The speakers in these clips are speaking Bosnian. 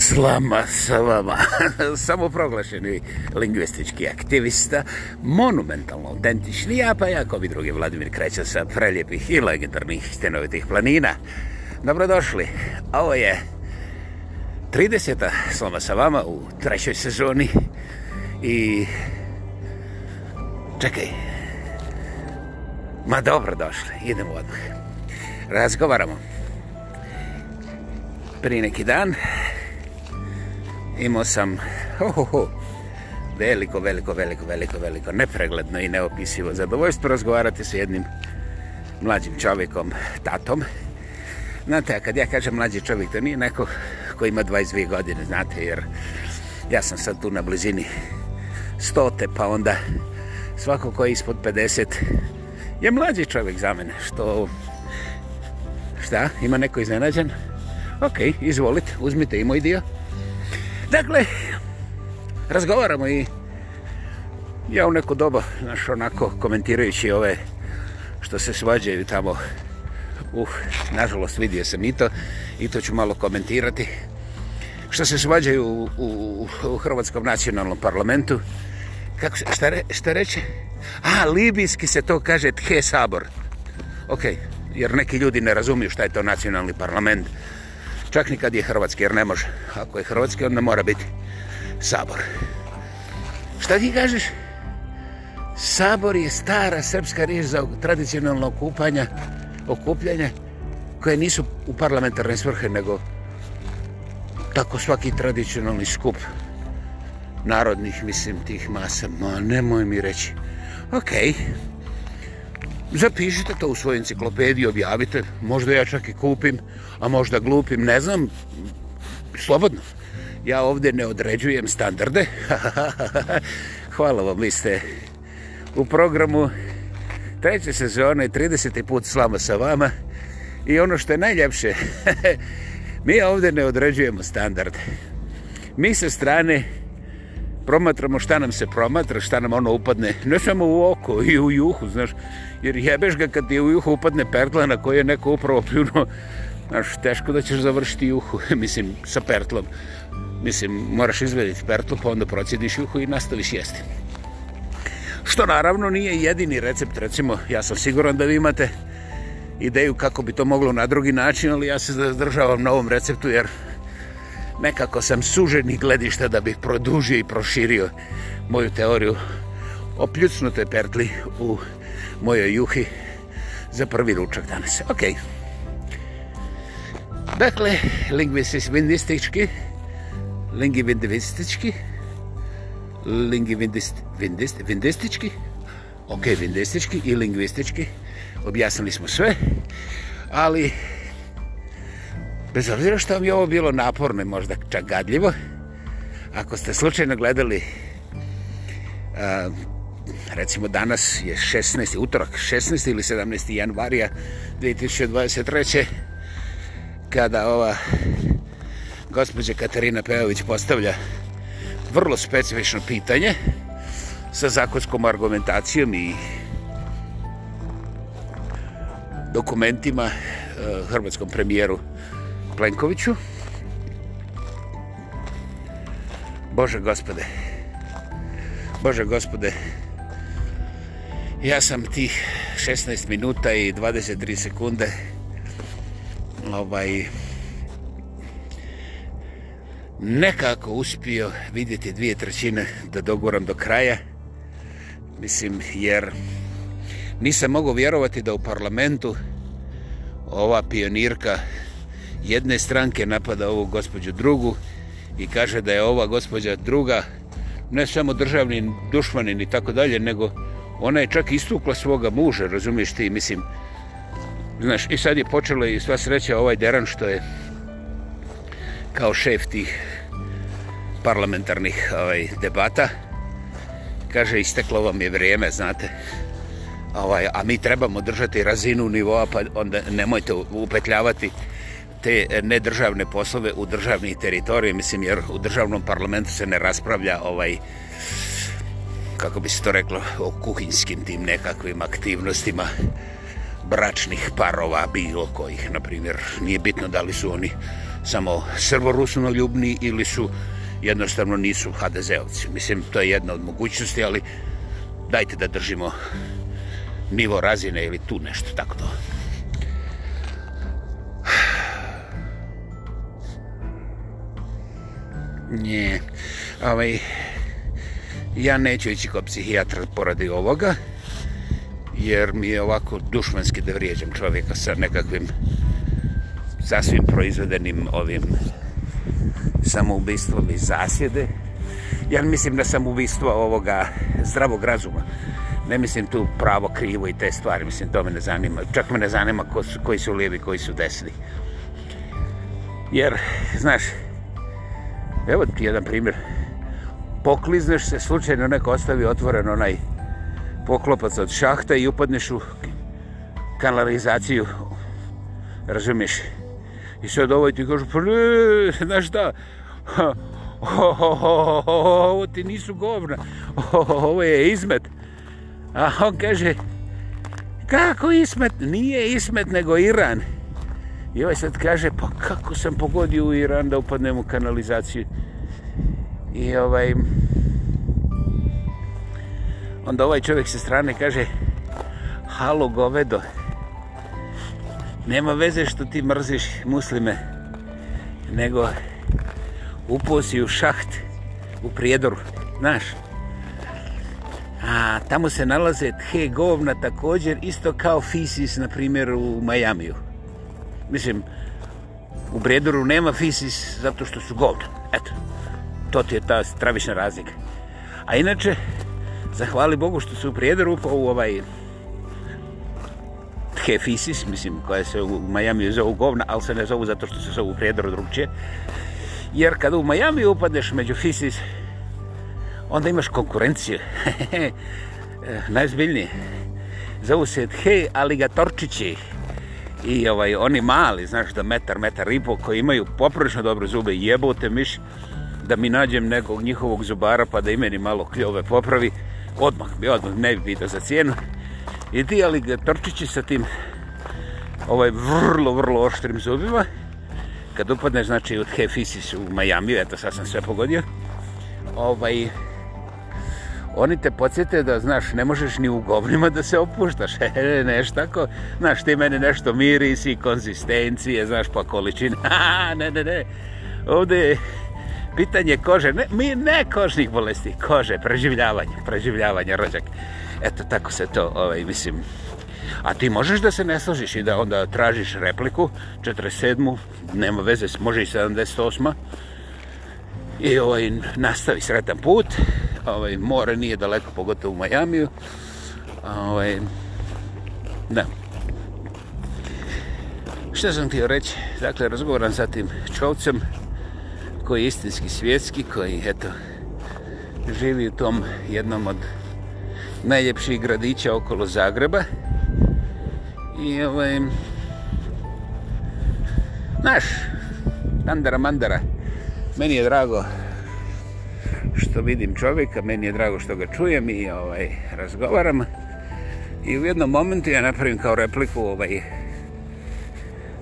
Slama sa vama. Samo proglašeni lingvistički aktivista, monumentalno autentični ja, pa jako bi drugi Vladimir Kreća sa preljepih i legendarnih stenovitih planina. Dobrodošli. Ovo je 30. Slama sa vama u trećoj sezoni i... Čekaj. Ma dobro došli, idemo odmah razgovaramo. Prije neki dan imao sam oh, oh, oh, veliko, veliko, veliko, veliko, veliko, nepregledno i neopisivo zadovoljstvo razgovarati sa jednim mlađim čovjekom, tatom. Znate, a kad ja kažem mlađi čovjek, to nije neko koji ima 22 godine, znate, jer ja sam sad tu na blizini stote, pa onda svako ko je ispod 50 je mlađi čovjek za mene, što šta, ima neko iznenađen? Ok, izvolite, uzmite i moj dio. Dakle, razgovaramo i ja u neko doba, znaš, onako komentirajući ove što se svađaju tamo. Uf, uh, nažalost vidio sam i to i to ću malo komentirati. Što se svađaju u, u, u Hrvatskom nacionalnom parlamentu. Kako, šta, re, šta reče? A, libijski se to kaže Tche Sabor. Okej. Okay jer neki ljudi ne razumiju šta je to nacionalni parlament, čak ni kad je Hrvatski, jer ne može. Ako je Hrvatski, onda mora biti Sabor. Šta ti kažeš? Sabor je stara srpska riješ za tradicionalno okupanja, okupljanje, koje nisu u parlamentarne svrhe, nego tako svaki tradicionalni skup narodnih, mislim, tih masa. Ma, nemoj mi reći. Okej. Okay zapišite to u svojoj enciklopediji, objavite, možda ja čak i kupim, a možda glupim, ne znam, slobodno. Ja ovdje ne određujem standarde. Hvala vam, vi ste u programu treće sezone, 30. put slama sa vama. I ono što je najljepše, mi ovdje ne određujemo standarde. Mi sa strane promatramo šta nam se promatra, šta nam ono upadne, ne samo u oko i u juhu, znaš, jer jebeš ga kad ti u juhu upadne pertla na koje je neko upravo pljuno, znaš, teško da ćeš završiti juhu, mislim, sa pertlom. Mislim, moraš izvediti pertlu, pa onda procjediš juhu i nastaviš jesti. Što naravno nije jedini recept, recimo, ja sam siguran da vi imate ideju kako bi to moglo na drugi način, ali ja se zadržavam na ovom receptu jer nekako sam suženi gledišta da bih produžio i proširio moju teoriju o pljucnutoj pertli u mojoj juhi za prvi ručak danas. Ok. Dakle, lingvistički, lingvindivistički, lingvindistički, ok, vindistički i lingvistički, objasnili smo sve, ali bez obzira što vam je ovo bilo naporno i možda čak gadljivo, ako ste slučajno gledali uh, recimo danas je 16. utorak, 16. ili 17. januarija 2023. kada ova gospođa Katarina Pejović postavlja vrlo specifično pitanje sa zakonskom argumentacijom i dokumentima eh, hrvatskom premijeru Plenkoviću. Bože gospode, Bože gospode, Ja sam tih 16 minuta i 23 sekunde ovaj nekako uspio vidjeti dvije trećine da doguram do kraja. Mislim, jer nisam mogu vjerovati da u parlamentu ova pionirka jedne stranke napada ovu gospođu drugu i kaže da je ova gospođa druga ne samo državni dušmanin i tako dalje, nego ona je čak istukla svoga muža, razumiješ ti, mislim, znaš, i sad je počela i sva sreća ovaj deran što je kao šef tih parlamentarnih ovaj, debata, kaže, isteklo vam je vrijeme, znate, ovaj, a mi trebamo držati razinu nivoa, pa onda nemojte upetljavati te nedržavne poslove u državni teritoriji, mislim, jer u državnom parlamentu se ne raspravlja ovaj, kako bi se to reklo, o kuhinskim tim nekakvim aktivnostima bračnih parova, bilo kojih, na primjer. Nije bitno da li su oni samo srvorusno ljubni ili su jednostavno nisu HDZ-ovci. Mislim, to je jedna od mogućnosti, ali dajte da držimo nivo razine ili tu nešto, tako to. Nije. Ovaj, ja neću ići kao psihijatra poradi ovoga, jer mi je ovako dušmanski da vrijeđam čovjeka sa nekakvim sasvim proizvedenim ovim samoubistvom i zasjede. Ja mislim da samoubistvo ovoga zdravog razuma. Ne mislim tu pravo, krivo i te stvari. Mislim, to me ne zanima. Čak me ne zanima ko su, koji su lijevi, koji su desni. Jer, znaš, evo ti jedan primjer. Uh, poklizneš se, slučajno neko ostavi otvoren onaj poklopac od šahta i upadneš u kanalizaciju. Razumiješ? I sad ovo ovaj ti kažu, pa ne, znaš šta? Ovo ti nisu govna. Ovo je izmet. A on kaže, kako ismet? Nije ismet, nego Iran. I ovaj sad kaže, pa kako sam pogodio u Iran da upadnem u kanalizaciju? I ovaj... Onda ovaj čovjek sa strane kaže Halo govedo, nema veze što ti mrziš muslime, nego uposi u šaht u prijedoru, znaš. A tamo se nalaze tche govna također, isto kao fisis, na primjer, u Majamiju. Mislim, u prijedoru nema fisis zato što su govna. Eto, to ti je ta stravična razlika. A inače, zahvali Bogu što su prijede rupa u ovaj Hefisis, mislim, koja se u Majamiju zovu govna, ali se ne zovu zato što se zovu prijedor drugčije. Jer kada u Majamiju upadneš među Fisis, onda imaš konkurenciju. Najzbiljnije. Zovu se Tche Aligatorčići. I ovaj, oni mali, znaš da metar, metar ribu, koji imaju poprično dobre zube, jebote miši da mi nađem nekog njihovog zubara pa da imeni malo kljove popravi. Odmah bi, odmah, ne bi bito za cijenu. I ti aligatorčići sa tim ovaj vrlo, vrlo oštrim zubima, kad upadne, znači, od Hefisis u Majamiju, eto, sad sam sve pogodio, ovaj, oni te podsjete da, znaš, ne možeš ni u govnima da se opuštaš, e, nešto tako, znaš, ti meni nešto mirisi, konzistencije, znaš, pa količina, ne, ne, ne, ovde je, pitanje kože, ne, mi ne kožnih bolesti, kože, preživljavanje, preživljavanje, rođak. Eto, tako se to, ovaj, mislim, A ti možeš da se ne složiš i da onda tražiš repliku, 47-u, nema veze, može i 78-a. I ovaj, nastavi sretan put, ovaj, more nije daleko, pogotovo u Majamiju. Ovaj, da. Šta sam ti reći? Dakle, razgovoram sa tim čovcem, koji je istinski svjetski, koji eto, živi u tom jednom od najljepših gradića okolo Zagreba. I ovaj... Znaš, mandara mandara, meni je drago što vidim čovjeka, meni je drago što ga čujem i ovaj razgovaram. I u jednom momentu ja napravim kao repliku ovaj,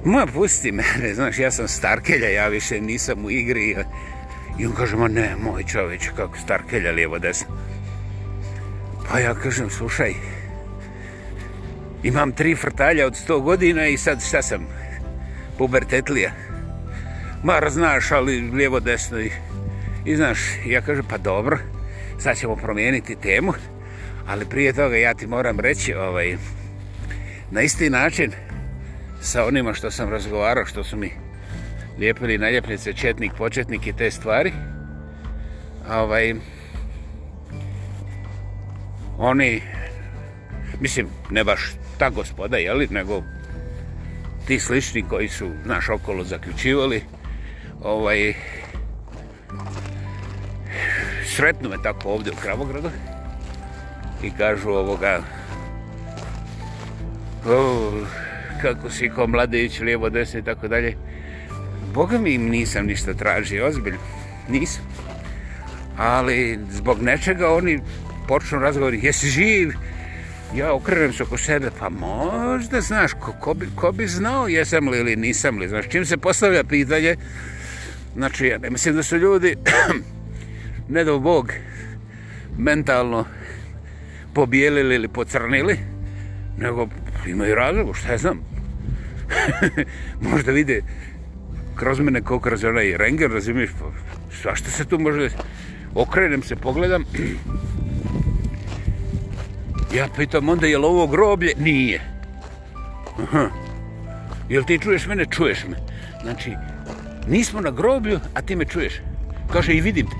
Ma pusti mene, znaš, ja sam Starkelja, ja više nisam u igri. I on kaže, ma ne, moj čoveč, kako Starkelja, lijevo desno. Pa ja kažem, slušaj, imam tri frtalja od 100 godina i sad šta sam, pubertetlija. Mar, znaš, ali lijevo desno i, i znaš, ja kažem, pa dobro, sad ćemo promijeniti temu, ali prije toga ja ti moram reći, ovaj, na isti način, sa onima što sam razgovarao, što su mi lijepili naljepnice, četnik, početnik i te stvari. Ovaj, oni, mislim, ne baš ta gospoda, jeli, nego ti slični koji su naš okolo zaključivali, ovaj, sretnu me tako ovdje u Kravogradu i kažu ovoga, uh, nikako svi kao mladeć, lijevo, desno i tako dalje. Boga mi im nisam ništa tražio, ozbiljno. Nisam. Ali zbog nečega oni počnu razgovor, jesi živ? Ja okrenem se oko sebe, pa možda, znaš, ko, ko, bi, ko bi znao jesam li ili nisam li. Znaš, čim se postavlja pitanje, znači ja ne mislim da su ljudi, ne do Bog, mentalno pobijelili ili pocrnili, nego imaju razlogu, šta ja znam, možda vide kroz mene koliko razi onaj renger, razumiješ, pa svašta se tu može desiti. Okrenem se, pogledam. ja pitam onda, je li ovo groblje? Nije. Aha. Jel ti čuješ mene? Čuješ me. Znači, nismo na groblju, a ti me čuješ. Kaže, i vidim te.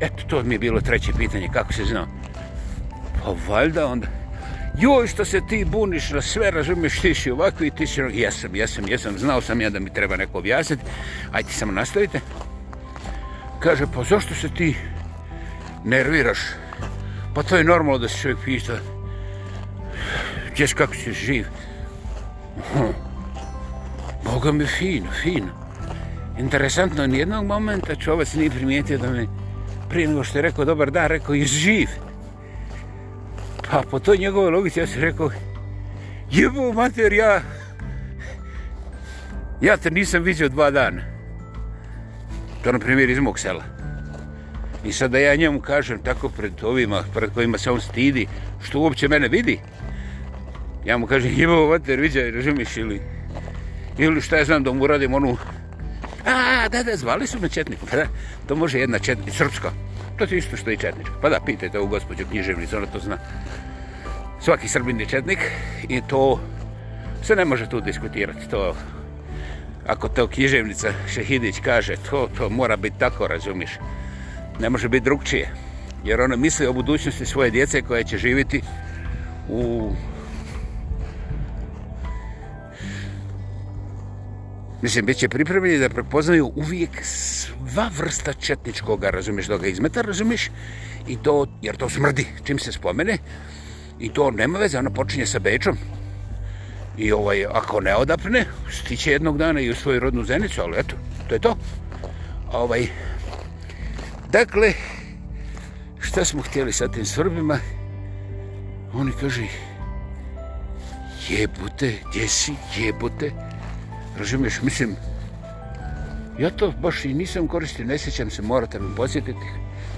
Eto, to mi je bilo treće pitanje, kako se znao? Pa valjda onda joj što se ti buniš na sve, razumiješ, ti si ovakvi, ti si ovakvi, ono, jesam, jesam, jesam, znao sam ja da mi treba neko objasniti, ajde samo nastavite. Kaže, pa zašto se ti nerviraš? Pa to je normalno da se čovjek pita, ćeš kako si živ. Hm, Boga mi fino, fino. Interesantno, nijednog momenta čovac nije primijetio da me prije nego što je rekao dobar dan, rekao je živ. Pa po toj njegovoj logici ja sam rekao, jebo mater, ja, ja te nisam vidio dva dana. To na primjer iz mog sela. I sad da ja njemu kažem tako pred ovima, pred kojima se on stidi, što uopće mene vidi, ja mu kažem, jebo mater, vidio, razumiš, ili, ili šta ja znam da mu uradim onu, a, da, da, zvali su me Četnikom, pa da, to može jedna Četnik, Srpska, to je isto što i Četnička, pa da, pitajte ovu gospođu književnicu, ona to zna svaki srbin je četnik i to se ne može tu diskutirati. To, ako to književnica Šehidić kaže, to, to mora biti tako, razumiš. Ne može biti drugčije. Jer ona misli o budućnosti svoje djece koje će živjeti u Mislim, bit će pripremljeni da prepoznaju uvijek sva vrsta četničkoga, razumiješ, do ga izmeta, razumiješ, i to, jer to smrdi, čim se spomene, I to nema veze, ona počinje sa Bečom. I ovaj, ako ne odapne, stiće jednog dana i u svoju rodnu zenicu, ali eto, to je to. Ovaj, dakle, šta smo htjeli sa tim Srbima? Oni kaže, jebute, gdje si, jebute. Razumiješ, mislim, ja to baš i nisam koristio, ne sjećam se, morate me posjetiti.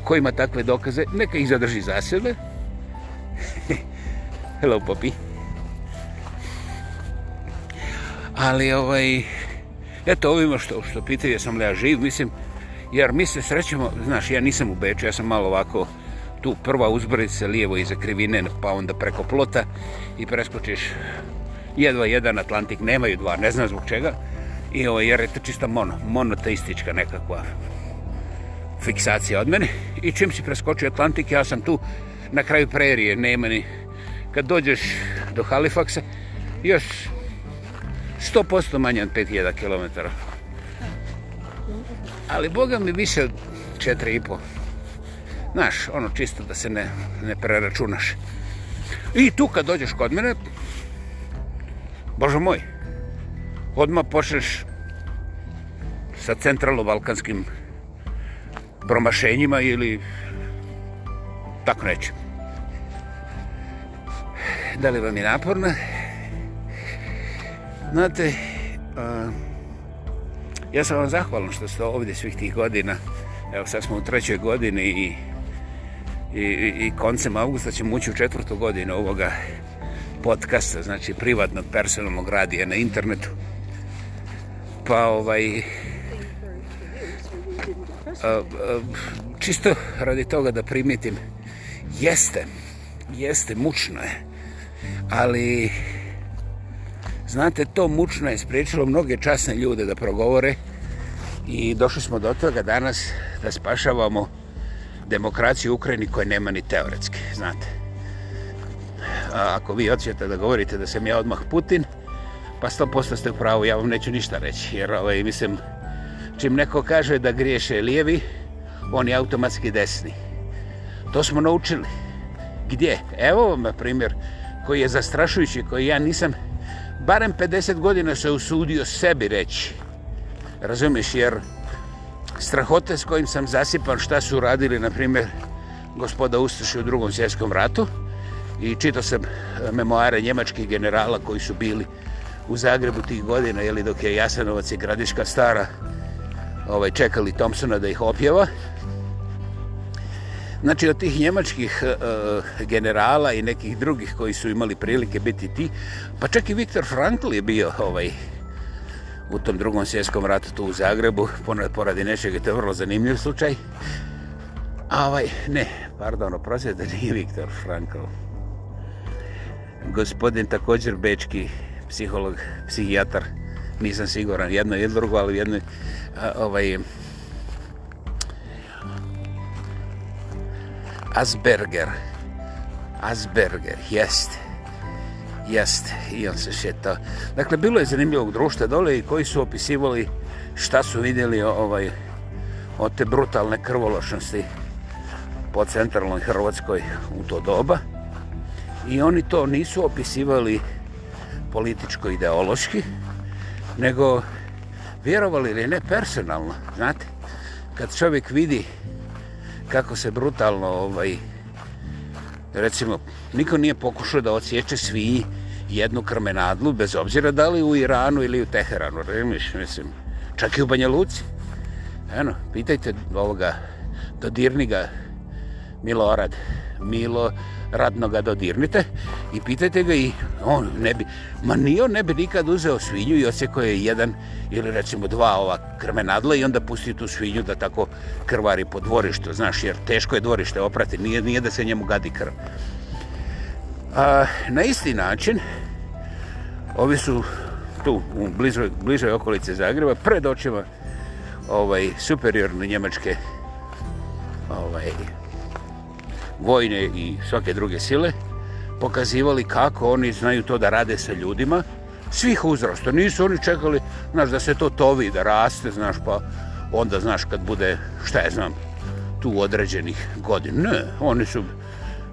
Ko ima takve dokaze, neka ih zadrži za sebe. Hello, Poppy. Ali, ovaj, eto, ovima što, što pitaju, jesam li ja živ, mislim, jer mi se srećemo, znaš, ja nisam u Beču, ja sam malo ovako tu prva uzbrojica lijevo iza krivine, pa onda preko plota i preskočiš jedva jedan Atlantik, nemaju dva, ne znam zbog čega, i ovo, ovaj, jer je to čista mono, monoteistička nekakva fiksacija od mene i čim si preskočio Atlantik, ja sam tu na kraju prerije, nema ni, kad dođeš do Halifaxa, još 100% manje od 5000 km. Ali Boga mi više od 4,5. Znaš, ono čisto da se ne, ne preračunaš. I tu kad dođeš kod mene, Bože moj, odmah počneš sa centralno-balkanskim promašenjima ili tako nećemo da li vam je naporna? Znate, a, ja sam vam zahvalan što ste ovdje svih tih godina. Evo, sad smo u trećoj godini i, i, i koncem augusta ćemo ući u četvrtu godinu ovoga podcasta, znači privatnog personalnog radija na internetu. Pa ovaj... A, a, čisto radi toga da primitim, jeste, jeste, mučno je ali znate, to mučno je spriječilo mnoge časne ljude da progovore i došli smo do toga danas da spašavamo demokraciju u Ukrajini koja nema ni teoretske, znate. A ako vi hoćete da govorite da sam ja odmah Putin, pa 100% ste u pravu, ja vam neću ništa reći, jer ovaj, mislim, čim neko kaže da griješe lijevi, on je automatski desni. To smo naučili. Gdje? Evo vam, na primjer, koji je zastrašujući, koji ja nisam barem 50 godina se usudio sebi reći. Razumiješ, jer strahote s kojim sam zasipan šta su radili, na primjer, gospoda Ustaši u drugom svjetskom ratu i čitao sam e, memoare njemačkih generala koji su bili u Zagrebu tih godina, jeli dok je Jasanovac i Gradiška stara ovaj, čekali Thompsona da ih opjeva. Znači, od tih njemačkih e, e, generala i nekih drugih koji su imali prilike biti ti, pa čak i Viktor Frankl je bio ovaj, u tom drugom svjetskom ratu tu u Zagrebu, ponad poradi nečeg, to je vrlo zanimljiv slučaj. A ovaj, ne, pardon, oprosite da nije Viktor Frankl. Gospodin također bečki psiholog, psihijatar, nisam siguran, jedno ili drugo, ali jedno, a, ovaj, Asberger. Asberger, jest. Jest, i on se šetao. Dakle, bilo je zanimljivog društva dole i koji su opisivali šta su vidjeli ovaj, od te brutalne krvološnosti po centralnoj Hrvatskoj u to doba. I oni to nisu opisivali političko-ideološki, nego vjerovali ili ne personalno, znate, kad čovjek vidi kako se brutalno ovaj recimo niko nije pokušao da odsječe svi jednu krmenadlu bez obzira da li u Iranu ili u Teheranu, razumiješ, mislim. Čak i u Banja Luci. Eno, pitajte ovoga dodirniga Milorad. Milorad. Milo radnoga dodirnite i pitajte ga i on ne bi, ma ni on ne bi nikad uzeo svinju i osjeko je jedan ili recimo dva ova krmenadla i onda pusti tu svinju da tako krvari po dvorištu, znaš, jer teško je dvorište oprati, nije, nije da se njemu gadi krv. A, na isti način, ovi su tu u bližoj, bližoj okolice Zagreba, pred očima ovaj, superiorne njemačke ovaj, vojne i svake druge sile, pokazivali kako oni znaju to da rade sa ljudima, svih uzrasta. Nisu oni čekali, znaš, da se to tovi, da raste, znaš, pa onda, znaš, kad bude, šta je znam, tu određenih godina. Ne, oni su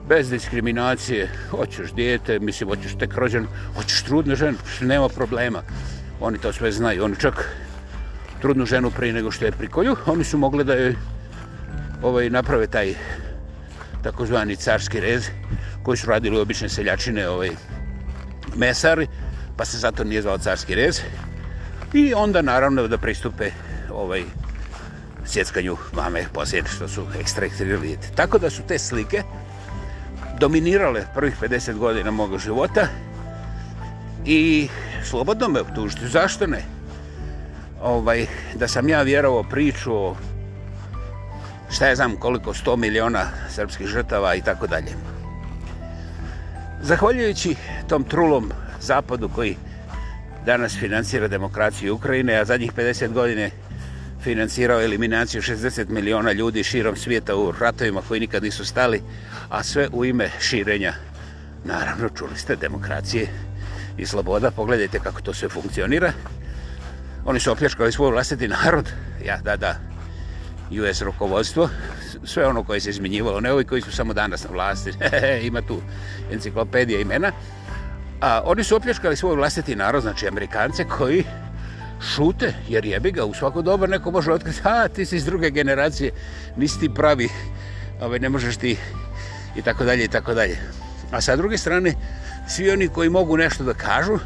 bez diskriminacije, hoćeš dijete, mislim, hoćeš tek rođen, hoćeš trudnu ženu, nema problema. Oni to sve znaju, oni čak trudnu ženu prije nego što je prikolju, oni su mogli da joj ovaj, naprave taj takozvani carski rez, koji su radili obične seljačine ove ovaj, mesari, pa se zato nije zvao carski rez. I onda naravno da pristupe ovaj sjeckanju mame poslije što su ekstraktirili. Tako da su te slike dominirale prvih 50 godina moga života i slobodno me obtužiti. Zašto ne? Ovaj, da sam ja vjerovao priču o šta je znam koliko 100 miliona srpskih žrtava i tako dalje. Zahvaljujući tom trulom zapadu koji danas financira demokraciju Ukrajine, a zadnjih 50 godine financirao eliminaciju 60 miliona ljudi širom svijeta u ratovima koji nikad nisu stali, a sve u ime širenja, naravno čuli ste, demokracije i sloboda, pogledajte kako to sve funkcionira. Oni su opljaškali svoj vlastiti narod, ja, da, da, US rukovodstvo, sve ono koje se izmenjivalo, ne ovi koji su samo danas na vlasti, ima tu enciklopedija imena, a oni su opješkali svoj vlastiti narod, znači Amerikance koji šute, jer jebi ga, u svako dobar neko može otkriti, a ti si iz druge generacije, nisi ti pravi, ove, ovaj, ne možeš ti, i tako dalje, i tako dalje. A sa druge strane, svi oni koji mogu nešto da kažu,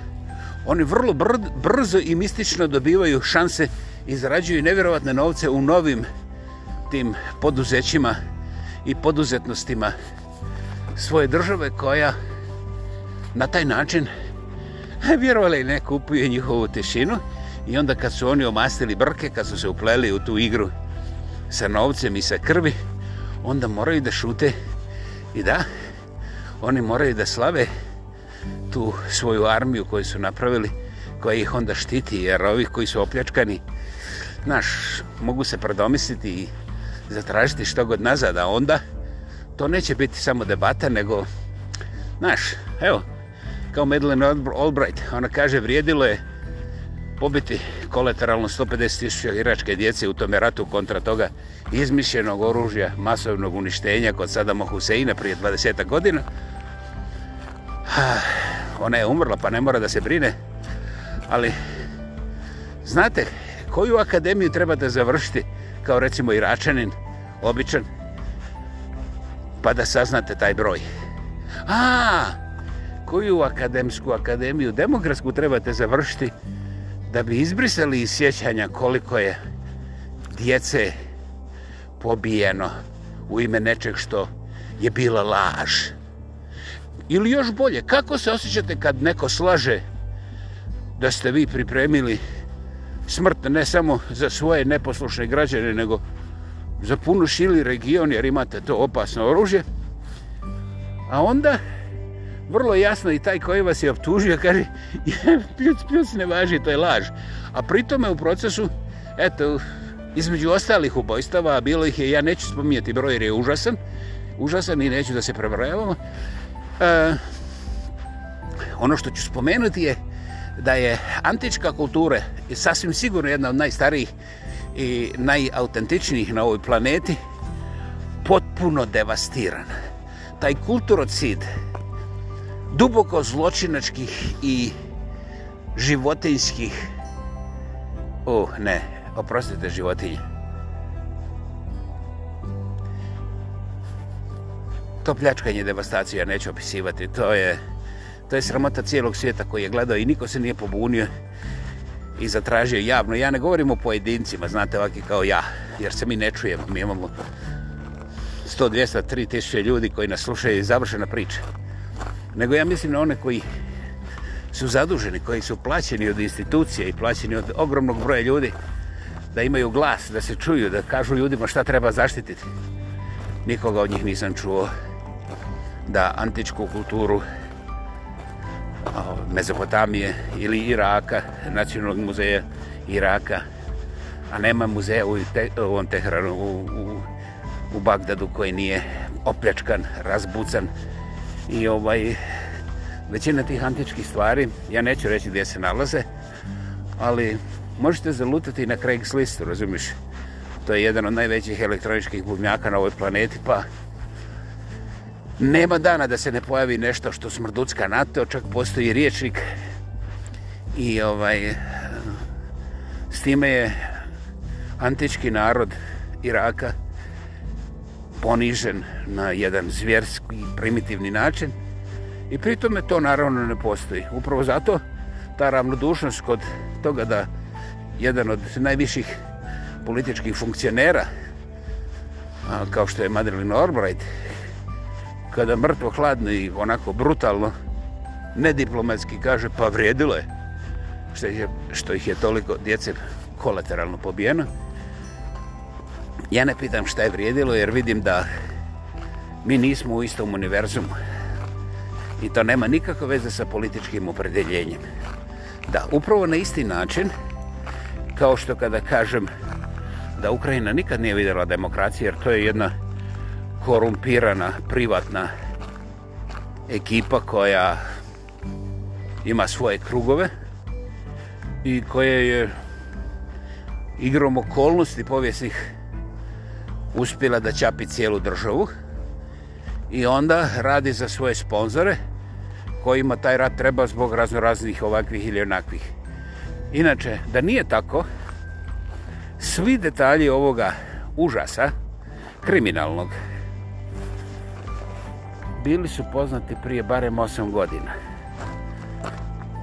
oni vrlo br brzo i mistično dobivaju šanse i zarađuju nevjerovatne novce u novim tim poduzećima i poduzetnostima svoje države koja na taj način vjerovali ne kupuje njihovu tešinu i onda kad su oni omastili brke, kad su se upleli u tu igru sa novcem i sa krvi, onda moraju da šute i da, oni moraju da slave tu svoju armiju koju su napravili, koja ih onda štiti, jer ovih koji su opljačkani, znaš, mogu se predomisliti i zatražiti što god nazad, a onda to neće biti samo debata, nego, znaš, evo, kao Madeleine Albright, ona kaže, vrijedilo je pobiti kolateralno 150.000 iračke djece u tome ratu kontra toga izmišljenog oružja masovnog uništenja kod Sadama Huseina prije 20 godina. Ona je umrla, pa ne mora da se brine. Ali, znate, koju akademiju trebate završiti? kao recimo Iračanin, običan, pa da saznate taj broj. A, koju akademsku akademiju, demokratsku trebate završiti da bi izbrisali iz sjećanja koliko je djece pobijeno u ime nečeg što je bila laž. Ili još bolje, kako se osjećate kad neko slaže da ste vi pripremili smrt ne samo za svoje neposlušne građane, nego za puno šili region, jer imate to opasno oružje. A onda, vrlo jasno i taj koji vas je obtužio, kaže, pljuc, pljuc, ne važi, to je laž. A pritome u procesu, eto, između ostalih ubojstava, a bilo ih je, ja neću spominjati broj, jer je užasan, užasan i neću da se prebrajavamo. E, ono što ću spomenuti je, da je antička kultura sasvim sigurno jedna od najstarijih i najautentičnijih na ovoj planeti potpuno devastirana. Taj kulturocid duboko zločinačkih i životinskih uh, ne, oprostite životinje. To pljačkanje devastacije ja neću opisivati, to je... To je sramota cijelog svijeta koji je gledao i niko se nije pobunio i zatražio javno. Ja ne govorim o pojedincima, znate ovakvi kao ja, jer se mi ne čujemo. Mi imamo 100, 200, 3000 ljudi koji nas slušaju i završena priča. Nego ja mislim na one koji su zaduženi, koji su plaćeni od institucije i plaćeni od ogromnog broja ljudi da imaju glas, da se čuju, da kažu ljudima šta treba zaštititi. Nikoga od njih nisam čuo da antičku kulturu Mezopotamije ili Iraka, Nacionalnog muzeja Iraka, a nema muzeja u, te, u ovom Tehranu, u, u, u Bagdadu koji nije opljačkan, razbucan i ovaj, većina tih antičkih stvari, ja neću reći gdje se nalaze, ali možete zalutati na Craigslistu, razumiš? To je jedan od najvećih elektroničkih bubnjaka na ovoj planeti, pa Nema dana da se ne pojavi nešto što smrducka nate, čak postoji riječnik i ovaj s time je antički narod Iraka ponižen na jedan zvjerski primitivni način i pritome to naravno ne postoji. Upravo zato ta ravnodušnost kod toga da jedan od najviših političkih funkcionera kao što je Madeline Albright kada mrtvo hladno i onako brutalno, nediplomatski kaže, pa vrijedilo je što, je, što ih je toliko djece kolateralno pobijeno. Ja ne pitam šta je vrijedilo, jer vidim da mi nismo u istom univerzumu. I to nema nikako veze sa političkim opredeljenjem. Da, upravo na isti način, kao što kada kažem da Ukrajina nikad nije vidjela demokracije, jer to je jedna korumpirana privatna ekipa koja ima svoje krugove i koja je igrom okolnosti povijesnih uspjela da čapi cijelu državu i onda radi za svoje sponzore kojima taj rat treba zbog razno raznih ovakvih ili onakvih. Inače, da nije tako, svi detalji ovoga užasa, kriminalnog, bili su poznati prije barem 8 godina.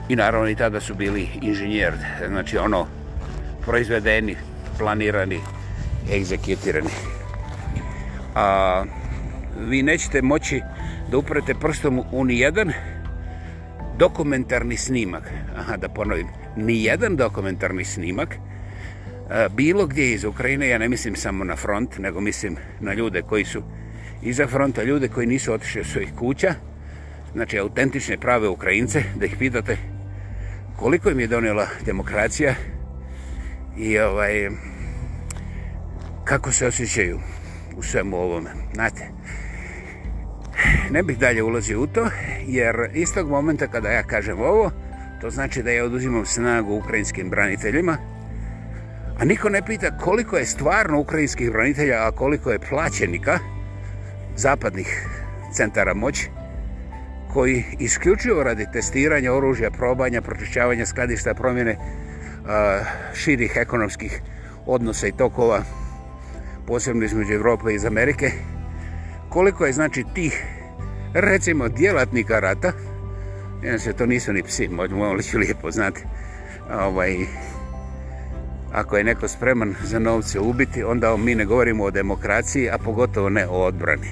I naravno i tada su bili inženjer, znači ono, proizvedeni, planirani, egzekutirani. A vi nećete moći da uprete prstom u nijedan dokumentarni snimak, aha, da ponovim, nijedan dokumentarni snimak, a, e, bilo gdje iz Ukrajine, ja ne mislim samo na front, nego mislim na ljude koji su iza fronta ljude koji nisu otišli od svojih kuća, znači autentične prave Ukrajince, da ih pitate koliko im je donijela demokracija i ovaj kako se osjećaju u svemu ovome. Znate, ne bih dalje ulazio u to, jer istog momenta kada ja kažem ovo, to znači da ja oduzimam snagu ukrajinskim braniteljima, a niko ne pita koliko je stvarno ukrajinskih branitelja, a koliko je plaćenika, zapadnih centara moći koji isključivo radi testiranja oružja, probanja, pročišćavanja skladišta, promjene a, širih ekonomskih odnosa i tokova posebno između Evrope i Amerike koliko je znači tih recimo djelatnika rata jedan se to nisu ni psi, možemo li ću lijepo znati ovaj, ako je neko spreman za novce ubiti, onda mi ne govorimo o demokraciji, a pogotovo ne o odbrani.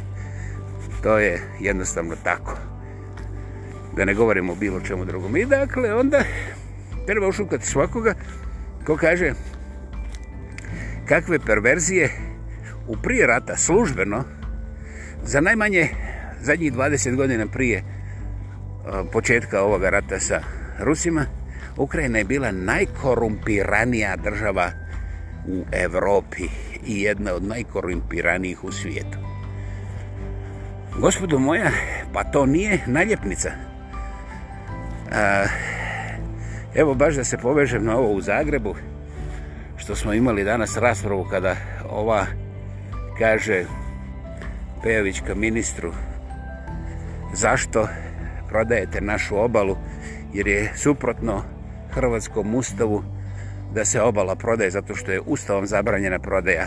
To je jednostavno tako. Da ne govorimo o bilo čemu drugom. I dakle, onda treba ušukati svakoga ko kaže kakve perverzije u prije rata službeno za najmanje zadnjih 20 godina prije početka ovoga rata sa Rusima Ukrajina je bila najkorumpiranija država u Evropi i jedna od najkorumpiranijih u svijetu. Gospodo moja, pa to nije naljepnica. Evo baš da se povežem na ovo u Zagrebu, što smo imali danas raspravu kada ova kaže Pejovićka ministru zašto prodajete našu obalu jer je suprotno hrvatskom ustavu da se obala prodaje zato što je ustavom zabranjena prodaja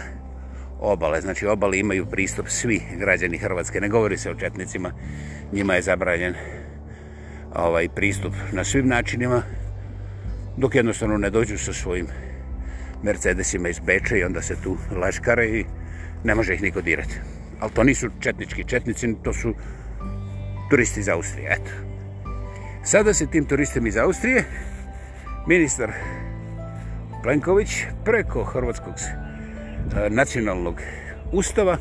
obale. Znači obale imaju pristup svi građani Hrvatske. Ne govori se o četnicima, njima je zabranjen ovaj pristup na svim načinima dok jednostavno ne dođu sa svojim Mercedesima iz Beča i onda se tu laškare i ne može ih niko dirati. Ali to nisu četnički četnici, to su turisti iz Austrije. Eto. Sada se tim turistima iz Austrije ministar Plenković preko Hrvatskog e, nacionalnog ustava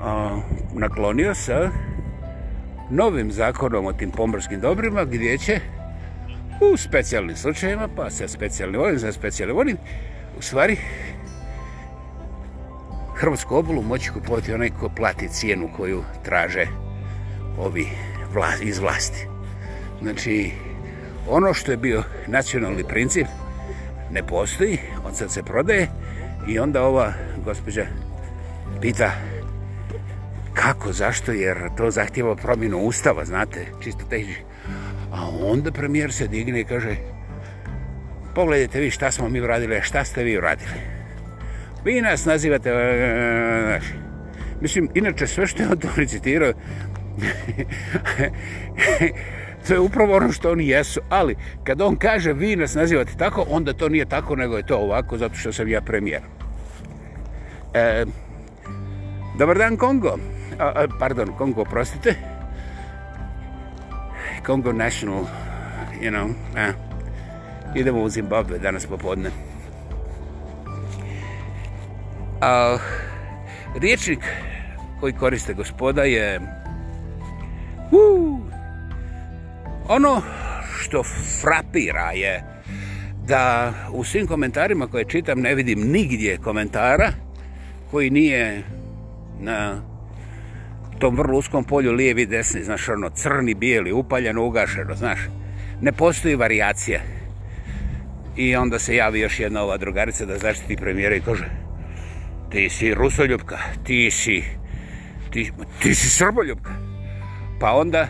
a, naklonio sa novim zakonom o tim pomorskim dobrima gdje će u specijalnim slučajima, pa sa specijalnim volim, sa specijalnim volim, u stvari Hrvatsku obolu moći kupovati onaj ko plati cijenu koju traže ovi vla, iz vlasti. Znači, ono što je bio nacionalni princip ne postoji, od sad se prodaje i onda ova gospođa pita kako, zašto, jer to zahtjeva promjenu ustava, znate, čisto tehnički. A onda premijer se digne i kaže pogledajte vi šta smo mi uradili, šta ste vi uradili. Vi nas nazivate, e, znaš, mislim, inače sve što je on to recitirao, to je upravo ono što oni jesu, ali kad on kaže vi nas nazivate tako, onda to nije tako, nego je to ovako, zato što sam ja premijer. E, dobar dan, Kongo. A, a, pardon, Kongo, prostite. Kongo National, you know, a, idemo u Zimbabwe danas popodne. A, riječnik koji koriste gospoda je... Uuu, Ono što frapira je da u svim komentarima koje čitam ne vidim nigdje komentara koji nije na tom vrlo uskom polju lijevi, desni, znaš, ono, crni, bijeli, upaljeno, ugašeno, znaš, ne postoji variacija. I onda se javi još jedna ova drugarica da zaštiti premijera i kaže, ti si rusoljubka, ti si, ti, ti si srboljubka. Pa onda,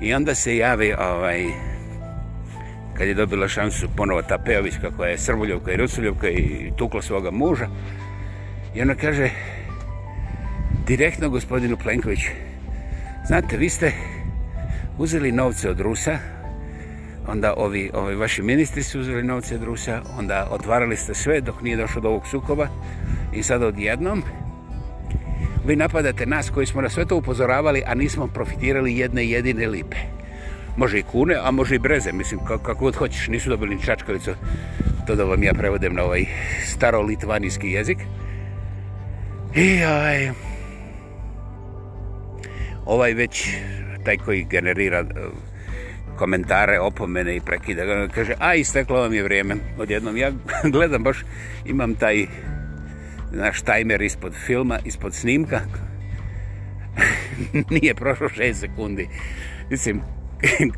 I onda se javi ovaj kad je dobila šansu ponovo ta Peovićka koja je Srbuljovka i Rusuljovka i tukla svoga muža. I ona kaže direktno gospodinu Plenkoviću znate, vi ste uzeli novce od Rusa onda ovi, ovi vaši ministri su uzeli novce od Rusa onda otvarali ste sve dok nije došlo do ovog sukoba i sada odjednom vi napadate nas koji smo na sve to upozoravali, a nismo profitirali jedne jedine lipe. Može i kune, a može i breze, mislim, kako, kako god hoćeš, nisu dobili ni čačkovicu. To da vam ja prevodem na ovaj starolitvanijski jezik. I ovaj, ovaj već, taj koji generira eh, komentare, opomene i prekida, kaže, a isteklo vam je vrijeme odjednom. Ja gledam baš, imam taj naš tajmer ispod filma, ispod snimka. nije prošlo 6 sekundi. Mislim,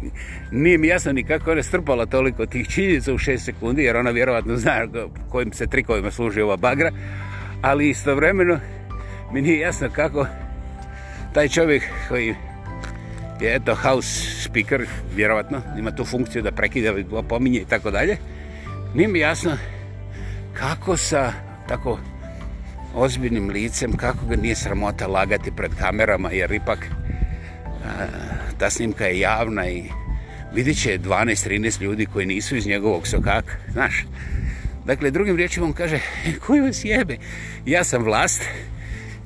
nije mi jasno ni kako ona strpala toliko tih činjica u 6 sekundi, jer ona vjerovatno zna kojim se trikovima služi ova bagra, ali istovremeno mi nije jasno kako taj čovjek koji je eto house speaker, vjerovatno, ima tu funkciju da prekida, opominje i tako dalje, nije mi jasno kako sa tako ozbiljnim licem, kako ga nije sramota lagati pred kamerama, jer ipak a, ta snimka je javna i vidit će 12-13 ljudi koji nisu iz njegovog sokaka, znaš. Dakle, drugim riječima on kaže, koji vas jebe, ja sam vlast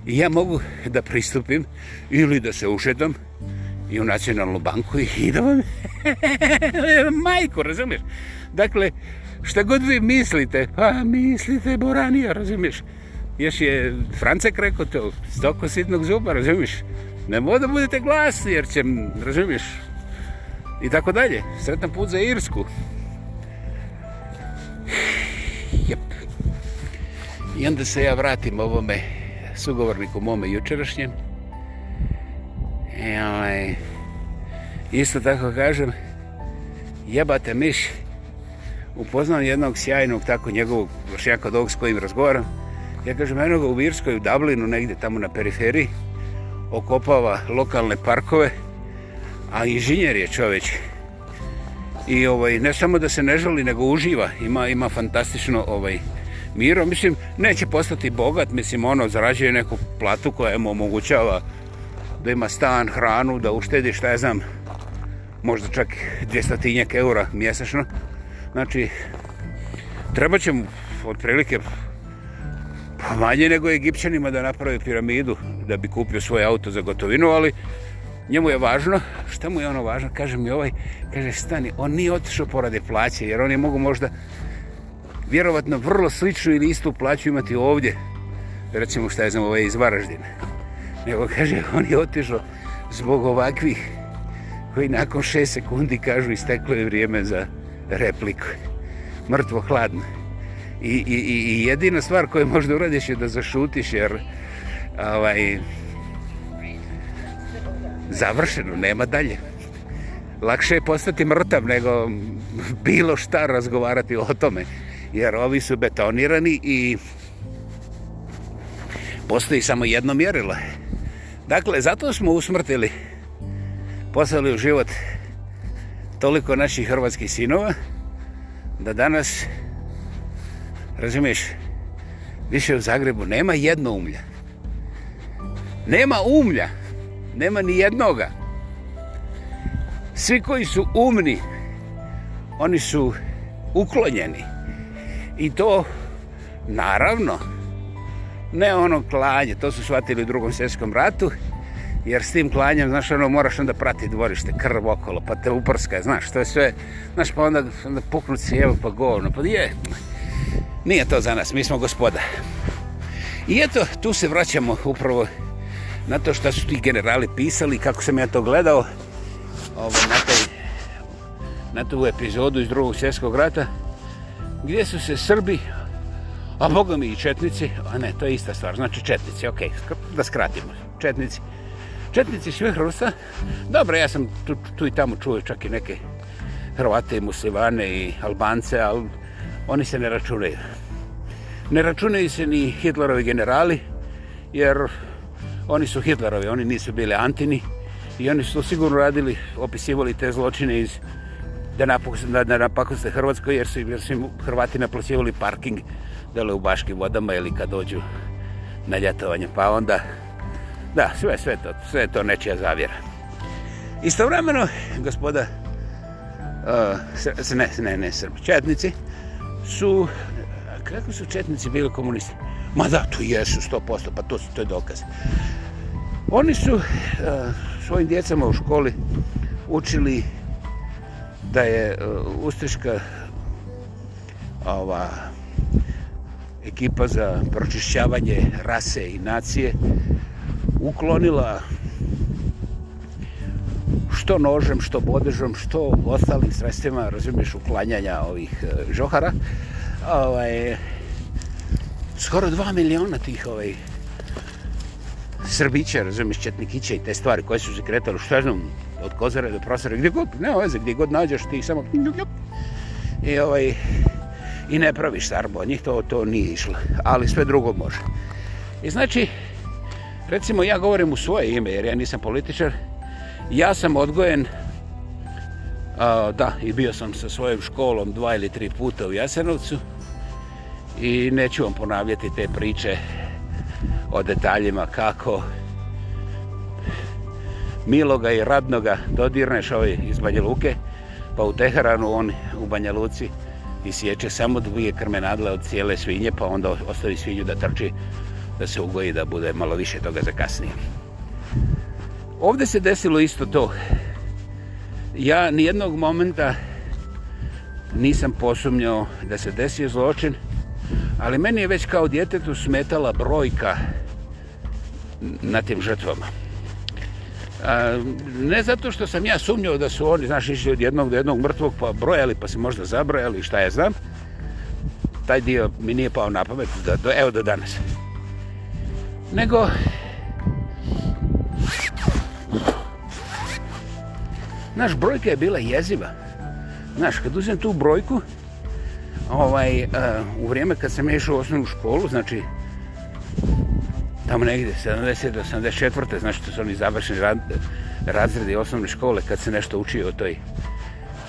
i ja mogu da pristupim ili da se ušetam i u nacionalnu banku i idem vam majku, razumiješ? Dakle, šta god vi mislite, pa mislite, Boranija, razumiješ? Razumiješ? još je Francek rekao to, stoko sitnog zuba, razumiš? Ne da budete glasni jer će, razumiš? I tako dalje, sretan put za Irsku. Jep. I onda se ja vratim ovome sugovorniku mome jučerašnjem. E, ovaj, isto tako kažem, jebate miš, upoznam jednog sjajnog, tako njegovog, još jako dolg s kojim razgovaram, Ja kažem, eno ga u Irskoj, u Dublinu, negde tamo na periferiji, okopava lokalne parkove, a inženjer je čoveč. I ovaj, ne samo da se ne žali, nego uživa, ima, ima fantastično ovaj, miro. Mislim, neće postati bogat, mislim, ono, zarađuje neku platu koja mu omogućava da ima stan, hranu, da uštedi, šta ja znam, možda čak 200 eura mjesečno. Znači, treba će mu otprilike Pa manje nego Egipćanima da naprave piramidu, da bi kupio svoj auto za gotovinu, ali njemu je važno. Šta mu je ono važno? Kaže mi ovaj, kaže stani, on nije otišao porade plaće, jer oni mogu možda vjerovatno vrlo sličnu ili istu plaću imati ovdje. Recimo šta je znam, ovaj iz Varaždine. Nego kaže, on je otišao zbog ovakvih koji nakon šest sekundi kažu isteklo je vrijeme za repliku. Mrtvo hladno je. I, i, i jedina stvar koju možda uradiš je da zašutiš, jer ovaj, završeno, nema dalje. Lakše je postati mrtav nego bilo šta razgovarati o tome, jer ovi su betonirani i postoji samo jedno mjerilo. Dakle, zato smo usmrtili, poslali u život toliko naših hrvatskih sinova, da danas Razumiješ? Više u Zagrebu nema jedno umlja. Nema umlja. Nema ni jednoga. Svi koji su umni, oni su uklonjeni. I to, naravno, ne ono klanje, to su shvatili u drugom svjetskom ratu, jer s tim klanjem, znaš, ono, moraš onda prati dvorište, krv okolo, pa te uprska, znaš, to je sve, znaš, pa onda, onda puknu cijevo, pa govno, pa je, Nije to za nas, mi smo gospoda. I eto, tu se vraćamo upravo na to što su ti generali pisali, kako sam ja to gledao ovo, na, taj, na tu epizodu iz drugog svjetskog rata, gdje su se Srbi, a boga mi i Četnici, a ne, to je ista stvar, znači Četnici, ok, da skratimo, Četnici, Četnici svih Rusa, dobro, ja sam tu, tu i tamo čuo čak i neke Hrvate i Muslivane i Albance, ali oni se ne računaju. Ne računaju se ni Hitlerovi generali, jer oni su Hitlerovi, oni nisu bili Antini i oni su sigurno radili, opisivali te zločine iz da napakoste napak Hrvatskoj, jer su, jer su im Hrvati naplasivali parking dole u Baškim vodama ili kad dođu na ljetovanje, pa onda da, sve, sve to, sve to nečija zavjera. Istovremeno, gospoda, uh, ne, ne, ne, srbo, četnici, uh, su, kako su četnici bili komunisti? Ma da, to jesu, 100%, pa to, to je dokaz. Oni su uh, svojim djecama u školi učili da je uh, eh, Ustriška ova ekipa za pročišćavanje rase i nacije uklonila što nožem, što bodežom, što ostalim sredstvima, razumiješ, uklanjanja ovih e, žohara. Ovaj, skoro dva miliona tih ovaj, srbića, razumiješ, četnikića i te stvari koje su se kretali, što ja znam, od kozara do prosara, gdje god, ne oveze, gdje god nađeš ti samo... I ovaj, i ne praviš sarbo, od njih to, to nije išlo, ali sve drugo može. I znači, recimo ja govorim u svoje ime, jer ja nisam političar, ja sam odgojen a, da i bio sam sa svojom školom dva ili tri puta u Jasenovcu i neću vam ponavljati te priče o detaljima kako miloga i radnoga dodirneš ovaj iz Banja Luke pa u Teheranu on u Banja Luci i sjeće samo dvije krmenadle od cijele svinje pa onda ostavi svinju da trči da se ugoji da bude malo više toga za kasnije. Ovde se desilo isto to. Ja nijednog momenta nisam posumnjao da se desio zločin, ali meni je već kao djetetu smetala brojka na tim žrtvama. A, ne zato što sam ja sumnjao da su oni, znaš, išli od jednog do jednog mrtvog, pa brojali, pa se možda zabrojali, šta ja znam. Taj dio mi nije pao na pamet, da, do, evo do danas. Nego... Naš brojka je bila jeziva. Znaš, kad uzem tu brojku, ovaj, uh, u vrijeme kad sam ješao u osnovnu školu, znači, tamo negdje, 70-84. Znači, to su oni završeni rad, razredi osnovne škole, kad se nešto učio o toj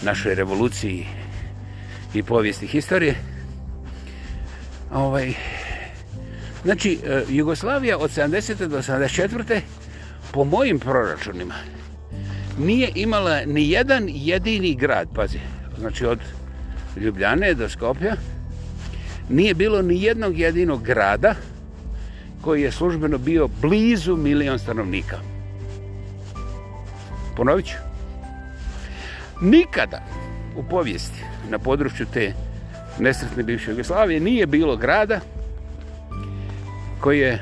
našoj revoluciji i povijesti historije. Ovaj, znači, uh, Jugoslavija od 70. do 84 po mojim proračunima, nije imala ni jedan jedini grad, pazi, znači od Ljubljane do Skopja, nije bilo ni jednog jedinog grada koji je službeno bio blizu milion stanovnika. Ponovit ću. Nikada u povijesti na području te nesretne bivše Jugoslavije nije bilo grada koji je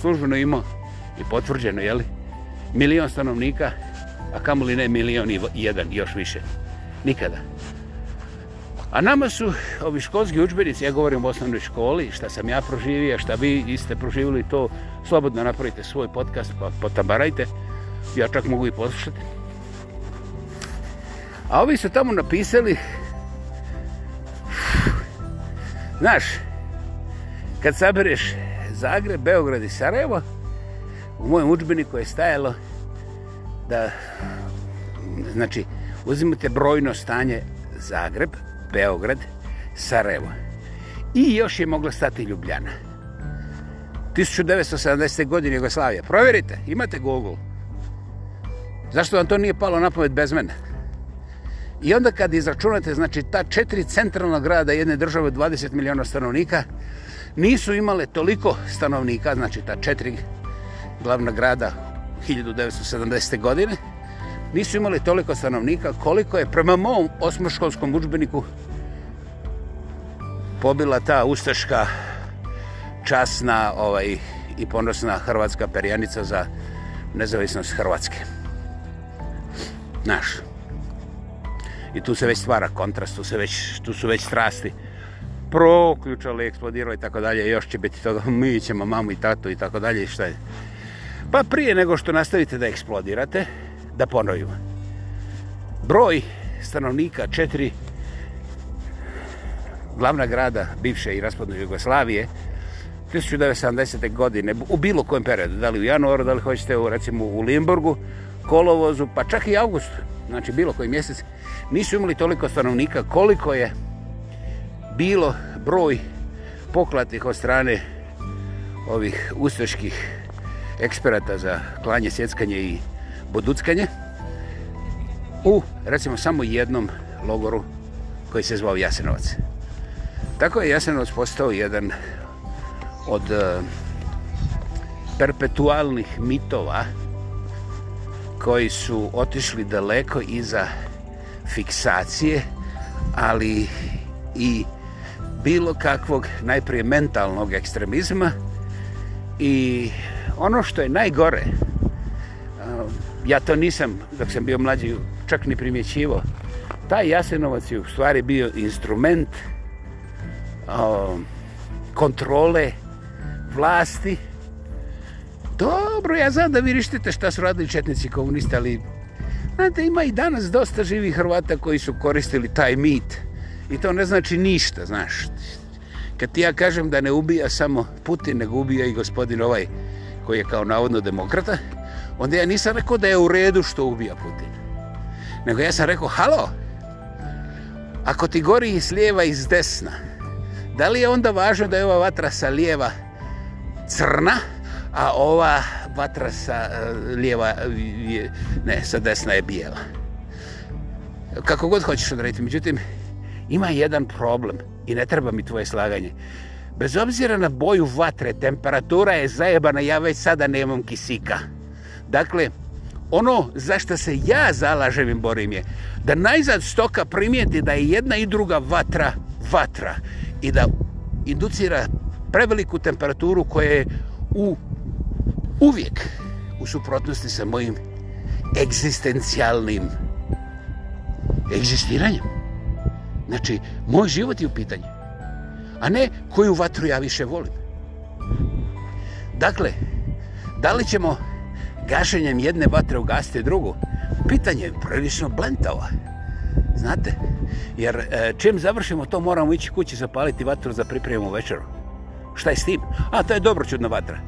službeno imao i potvrđeno, jel'i, milion stanovnika, a kamoli ne milion i jedan, još više. Nikada. A nama su ovi školski učbenici, ja govorim o osnovnoj školi, šta sam ja proživio, šta vi iste proživili to, slobodno napravite svoj podcast, pa potabarajte. Ja čak mogu i poslušati. A ovi su tamo napisali, znaš, kad sabereš Zagreb, Beograd i Sarajevo, u mojem učbeniku je stajalo da znači uzimate brojno stanje Zagreb, Beograd, Sarajevo i još je mogla stati Ljubljana. 1970. godine Jugoslavija. Provjerite, imate Google. Zašto vam to nije palo na pamet bez mene? I onda kad izračunate, znači ta četiri centralna grada jedne države od 20 miliona stanovnika nisu imale toliko stanovnika, znači ta četiri glavna grada 1970. godine, nisu imali toliko stanovnika koliko je prema mom osmoškolskom učbeniku pobila ta ustaška časna ovaj, i ponosna hrvatska perjanica za nezavisnost Hrvatske. Naš. I tu se već stvara kontrast, tu, se već, tu su već strasti proključali, eksplodirali i tako dalje, još će biti to, mi ćemo mamu i tatu i tako dalje, što je Pa prije nego što nastavite da eksplodirate, da ponovim. Broj stanovnika četiri glavna grada bivše i raspodne Jugoslavije 1970. godine, u bilo kojem periodu, da li u januaru, da li hoćete u, recimo, u Limburgu, Kolovozu, pa čak i augustu, znači bilo koji mjesec, nisu imali toliko stanovnika koliko je bilo broj poklatnih od strane ovih ustaških eksperata za klanje, sjeckanje i buduckanje u, recimo, samo jednom logoru koji se zvao Jasenovac. Tako je Jasenovac postao jedan od e, perpetualnih mitova koji su otišli daleko iza fiksacije, ali i bilo kakvog najprije mentalnog ekstremizma i ono što je najgore, ja to nisam, dok sam bio mlađi, čak ni primjećivo, taj Jasenovac je u stvari bio instrument kontrole vlasti. Dobro, ja znam da vi rištite šta su radili četnici komunista, ali znate, ima i danas dosta živih Hrvata koji su koristili taj mit. I to ne znači ništa, znaš. Kad ti ja kažem da ne ubija samo Putin, nego ubija i gospodin ovaj uh, koji je kao navodno demokrata, onda ja nisam rekao da je u redu što ubija Putin. Nego ja sam rekao, halo, ako ti gori iz lijeva iz desna, da li je onda važno da je ova vatra sa lijeva crna, a ova vatra sa e, lijeva, ne, sa desna je bijela. Kako god hoćeš odrediti, međutim, ima jedan problem i ne treba mi tvoje slaganje. Bez obzira na boju vatre, temperatura je zajebana, ja već sada nemam kisika. Dakle, ono za što se ja zalažem i borim je da najzad stoka primijeti da je jedna i druga vatra vatra i da inducira preveliku temperaturu koja je u, uvijek u suprotnosti sa mojim egzistencijalnim egzistiranjem. Znači, moj život je u pitanju a ne koju vatru ja više volim. Dakle, da li ćemo gašenjem jedne vatre ugasiti drugu? Pitanje je prilično blentava. Znate, jer e, čim završimo to moramo ići kući zapaliti vatru za pripremu večeru. Šta je s tim? A, to je dobro čudna vatra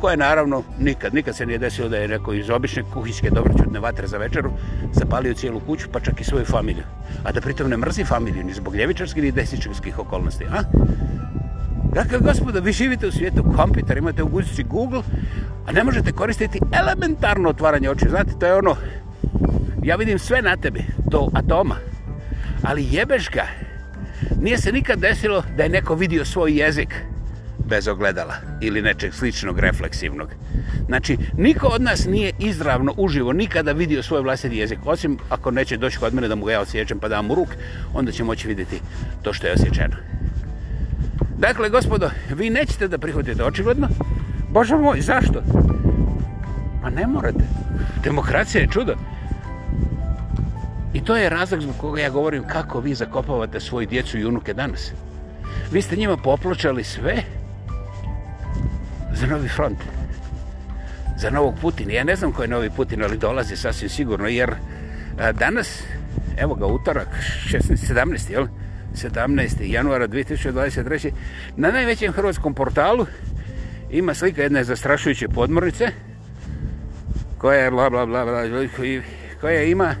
koje naravno nikad, nikad se nije desilo da je neko iz obične kuhinske dobroćutne vatre za večeru zapalio cijelu kuću, pa čak i svoju familiju. A da pritom ne mrzi familiju, ni zbog ljevičarskih, ni desičarskih okolnosti, a? Dakle, gospoda, vi živite u svijetu kompitar, imate u guzici Google, a ne možete koristiti elementarno otvaranje očiju. Znate, to je ono, ja vidim sve na tebi, do atoma, ali jebeš ga. Nije se nikad desilo da je neko vidio svoj jezik bez ogledala ili nečeg sličnog refleksivnog. Znači, niko od nas nije izravno uživo nikada vidio svoj vlastiti jezik, osim ako neće doći kod mene da mu ga ja osjećam pa dam mu ruk, onda će moći vidjeti to što je osjećeno. Dakle, gospodo, vi nećete da prihodite očigodno. Bože moj, zašto? Pa ne morate. Demokracija je čudo. I to je razlog zbog koga ja govorim kako vi zakopavate svoje djecu i unuke danas. Vi ste njima popločali sve za novi front, za novog Putina. Ja ne znam ko je novi Putin, ali dolazi sasvim sigurno, jer a, danas, evo ga utorak, 16, 17, jel? 17. januara 2023. Na najvećem hrvatskom portalu ima slika jedne zastrašujuće podmornice koja je bla bla bla bla koja ima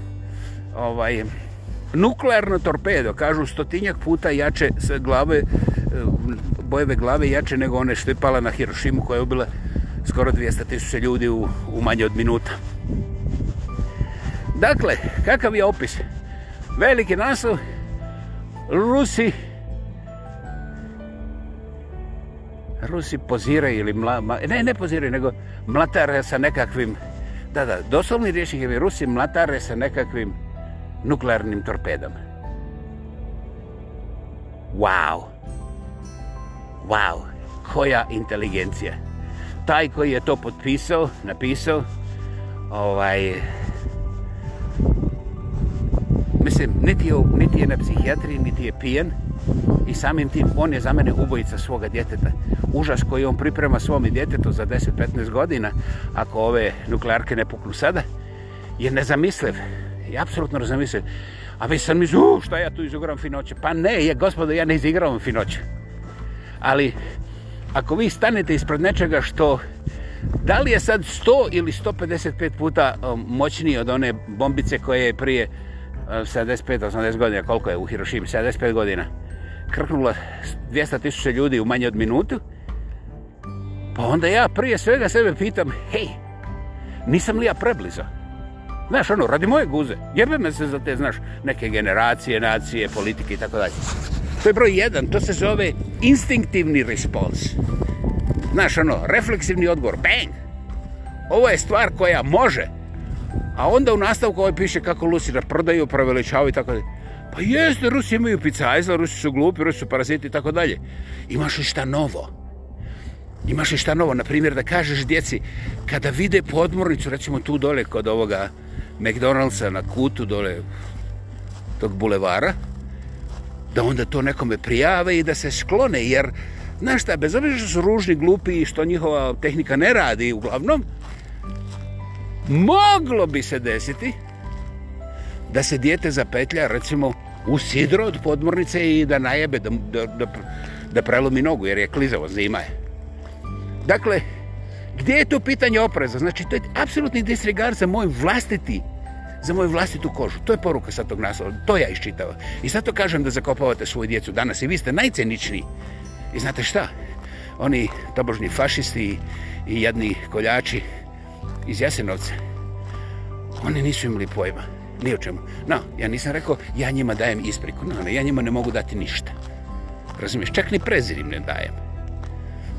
ovaj nuklearno torpedo, kažu stotinjak puta jače sa glave bojeve glave jače nego one što je pala na Hirošimu koja je ubila skoro 200.000 ljudi u, u manje od minuta. Dakle, kakav je opis? Veliki naslov, Rusi Rusi poziraju ili mla, ne, ne poziraju, nego mlatare sa nekakvim da, da, doslovni rječnik je Rusi mlatare sa nekakvim nuklearnim torpedama. Wow! Wow, koja inteligencija. Taj koji je to potpisao, napisao, ovaj... Mislim, niti je, niti je na psihijatriji, niti je pijen i samim tim on je za mene ubojica svoga djeteta. Užas koji on priprema svom djetetu za 10-15 godina, ako ove nuklearke ne puknu sada, je nezamisliv. Je apsolutno nezamisliv. A vi sam mi zu, šta ja tu izigravam finoće? Pa ne, je, gospodo, ja ne izigravam finoće ali ako vi stanete ispred nečega što da li je sad 100 ili 155 puta moćniji od one bombice koje je prije 75-80 e, godina, koliko je u Hirošimi, 75 godina, krknula 200.000 ljudi u manje od minutu, pa onda ja prije svega sebe pitam, hej, nisam li ja preblizo? Znaš, ono, radi moje guze, jebe me se za te, znaš, neke generacije, nacije, politike i tako dalje. To je broj jedan, to se zove instinktivni respons. Znaš, ono, refleksivni odgovor, bang! Ovo je stvar koja može. A onda u nastavku ovaj piše kako Lusi da prodaju, preveličavaju i tako da. Pa jeste, Rusi imaju pizza, Rusi su glupi, Rusi su paraziti i tako dalje. Imaš li šta novo? Imaš li šta novo? Na primjer, da kažeš djeci, kada vide podmornicu, recimo tu dole kod ovoga McDonald'sa na kutu dole tog bulevara, da onda to nekome prijave i da se sklone, jer znaš šta, bez obježa što su ružni, glupi i što njihova tehnika ne radi uglavnom, moglo bi se desiti da se dijete zapetlja recimo u sidro od podmornice i da najebe, da, da, da, da prelomi nogu jer je klizavo, zima je. Dakle, gdje je to pitanje opreza? Znači, to je apsolutni disregard za moj vlastiti za moju vlastitu kožu. To je poruka sa tog naslova, to ja iščitavam. I zato kažem da zakopavate svoju djecu danas i vi ste najceničniji. I znate šta? Oni tobožni fašisti i jedni koljači iz Jasenovca, oni nisu imali pojma, ni o čemu. No, ja nisam rekao, ja njima dajem ispriku, no, ja njima ne mogu dati ništa. Razumiješ, čak ni prezir im ne dajem.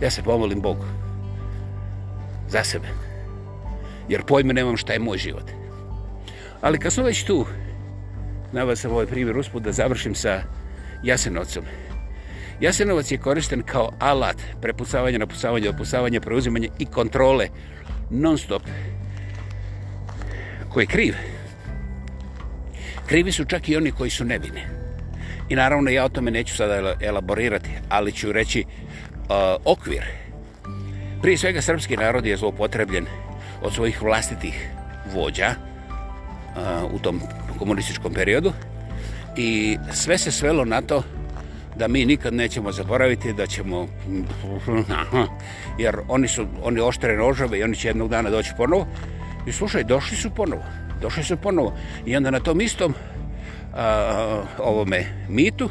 Ja se pomolim Bogu za sebe, jer pojme nemam šta je moj život. Ali kad smo već tu, navod sam ovaj primjer usput da završim sa Jasenovcom. Jasenovac je koristen kao alat prepucavanja, napucavanja, opucavanja, preuzimanja i kontrole non stop. Ko je kriv? Krivi su čak i oni koji su nevine. I naravno ja o tome neću sada elaborirati, ali ću reći uh, okvir. Prije svega srpski narod je zlopotrebljen od svojih vlastitih vođa, u tom komunističkom periodu i sve se svelo na to da mi nikad nećemo zaboraviti da ćemo jer oni su oni oštre nožove i oni će jednog dana doći ponovo i slušaj došli su ponovo došli su ponovo i onda na tom istom a, ovome mitu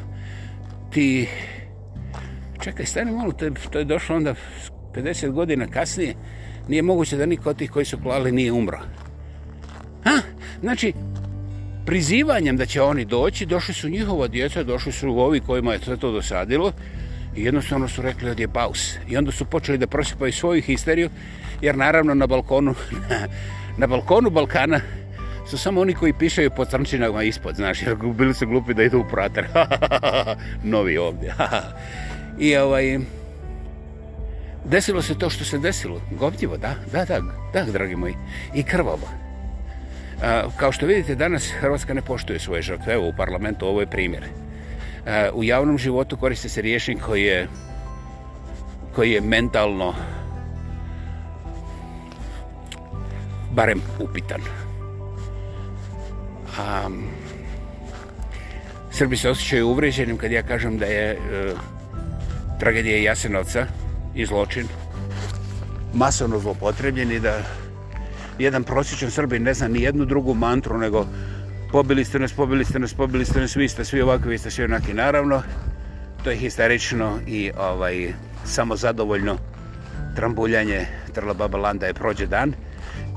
ti čekaj stani malo to je, to je došlo onda 50 godina kasnije nije moguće da niko od tih koji su klali nije umro Ha? Znači, prizivanjem da će oni doći, došli su njihova djeca, došli su ovi kojima je sve to dosadilo i jednostavno su rekli od je baus. I onda su počeli da prosipaju svoju histeriju, jer naravno na balkonu, na, na balkonu Balkana su samo oni koji pišaju po crnčinama ispod, znaš, jer bili su glupi da idu u prater. Novi ovdje. I ovaj, desilo se to što se desilo. Gobljivo, da, da, da, da, dragi moji. I krvavo. Kao što vidite, danas Hrvatska ne poštuje svoje žrtve. Evo, u parlamentu ovo je primjer. U javnom životu koriste se riješnik koji je, koji je mentalno barem upitan. Um, Srbi se osjećaju uvređenim kad ja kažem da je uh, tragedija Jasenovca i zločin masovno zlopotrebljen i da jedan prosječan Srbin ne zna ni jednu drugu mantru nego pobili ste nas, pobili ste nas, pobili ste nas, vi ste svi ovakvi, vi ste svi onaki. Naravno, to je histerično i ovaj samozadovoljno trambuljanje Trla Baba Landa je prođe dan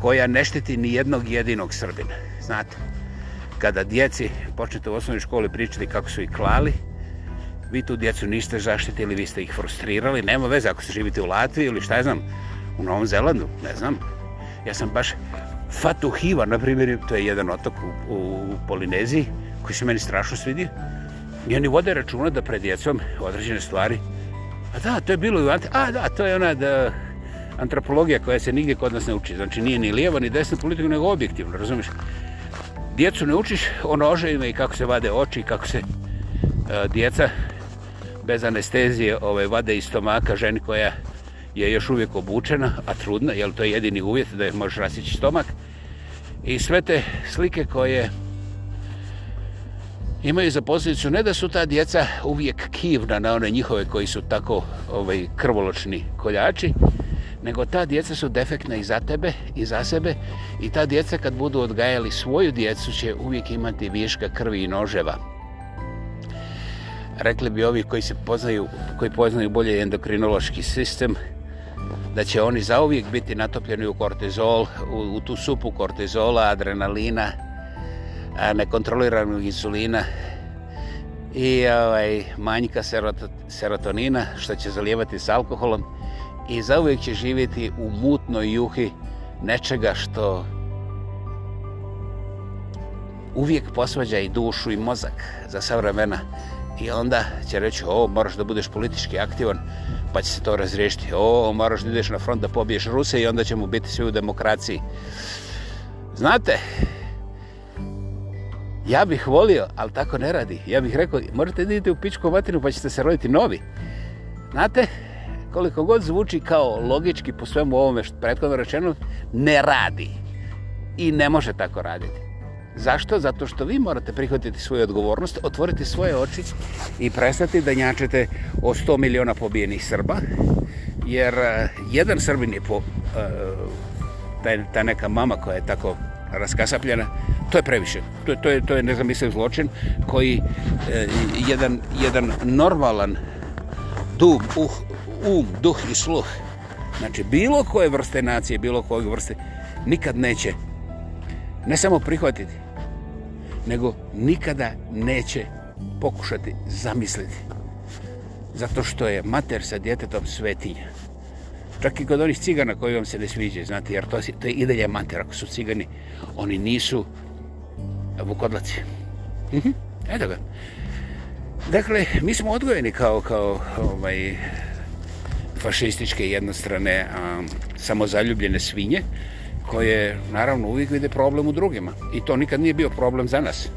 koja ne šteti ni jednog jedinog Srbina. Znate, kada djeci počnete u osnovnoj školi pričati kako su ih klali, vi tu djecu niste zaštitili, vi ste ih frustrirali, nema veze ako se živite u Latviji ili šta znam, u Novom Zelandu, ne znam, ja sam baš Fatuhiva, na primjer, to je jedan otok u, u Polineziji koji se meni strašno svidio. I oni vode računa da pred djecom određene stvari. A da, to je bilo u Ante... A da, to je ona da antropologija koja se nigdje kod nas ne uči. Znači nije ni lijeva ni desna politika, nego objektivno, razumiješ? Djecu ne učiš o noževima i kako se vade oči i kako se a, e, djeca bez anestezije ove, ovaj, vade iz stomaka ženi koja je još uvijek obučena, a trudna, jer to je jedini uvjet da je možeš rasići stomak. I sve te slike koje imaju za posljedicu, ne da su ta djeca uvijek kivna na one njihove koji su tako ovaj, krvoločni koljači, nego ta djeca su defektna i za tebe i za sebe i ta djeca kad budu odgajali svoju djecu će uvijek imati viška krvi i noževa. Rekli bi ovi koji se poznaju, koji poznaju bolje endokrinološki sistem, da će oni zauvijek biti natopljeni u kortizol, u, u tu supu kortizola, adrenalina, a nekontroliranog insulina i ovaj, manjka serotonina što će zalijevati s alkoholom i zauvijek će živjeti u mutnoj juhi nečega što uvijek posvađa i dušu i mozak za savremena i onda će reći o, moraš da budeš politički aktivan pa će se to razriješiti. O, moraš da ideš na front da pobiješ Ruse i onda ćemo biti svi u demokraciji. Znate, ja bih volio, ali tako ne radi. Ja bih rekao, morate da idete u pičku materinu pa ćete se roditi novi. Znate, koliko god zvuči kao logički po svemu ovome što prethodno rečeno, ne radi. I ne može tako raditi. Zašto? Zato što vi morate prihvatiti svoju odgovornost, otvoriti svoje oči i prestati da njačete o 100 miliona pobijenih Srba, jer e, jedan Srbin je po, e, ta, ta neka mama koja je tako raskasapljena, to je previše. To, to je, to je nezamisliv zločin koji e, jedan, jedan normalan dug, uh, um, duh i sluh, znači bilo koje vrste nacije, bilo koje vrste, nikad neće ne samo prihvatiti, nego nikada neće pokušati zamisliti. Zato što je mater sa djetetom svetinja. Čak i kod onih cigana koji vam se ne sviđe, znate, jer to, to je i dalje mater. Ako su cigani, oni nisu vukodlaci. Mhm. Eto ga. Dakle, mi smo odgojeni kao, kao ovaj, fašističke jednostrane a, samozaljubljene svinje koje naravno uvijek vide problem u drugima i to nikad nije bio problem za nas.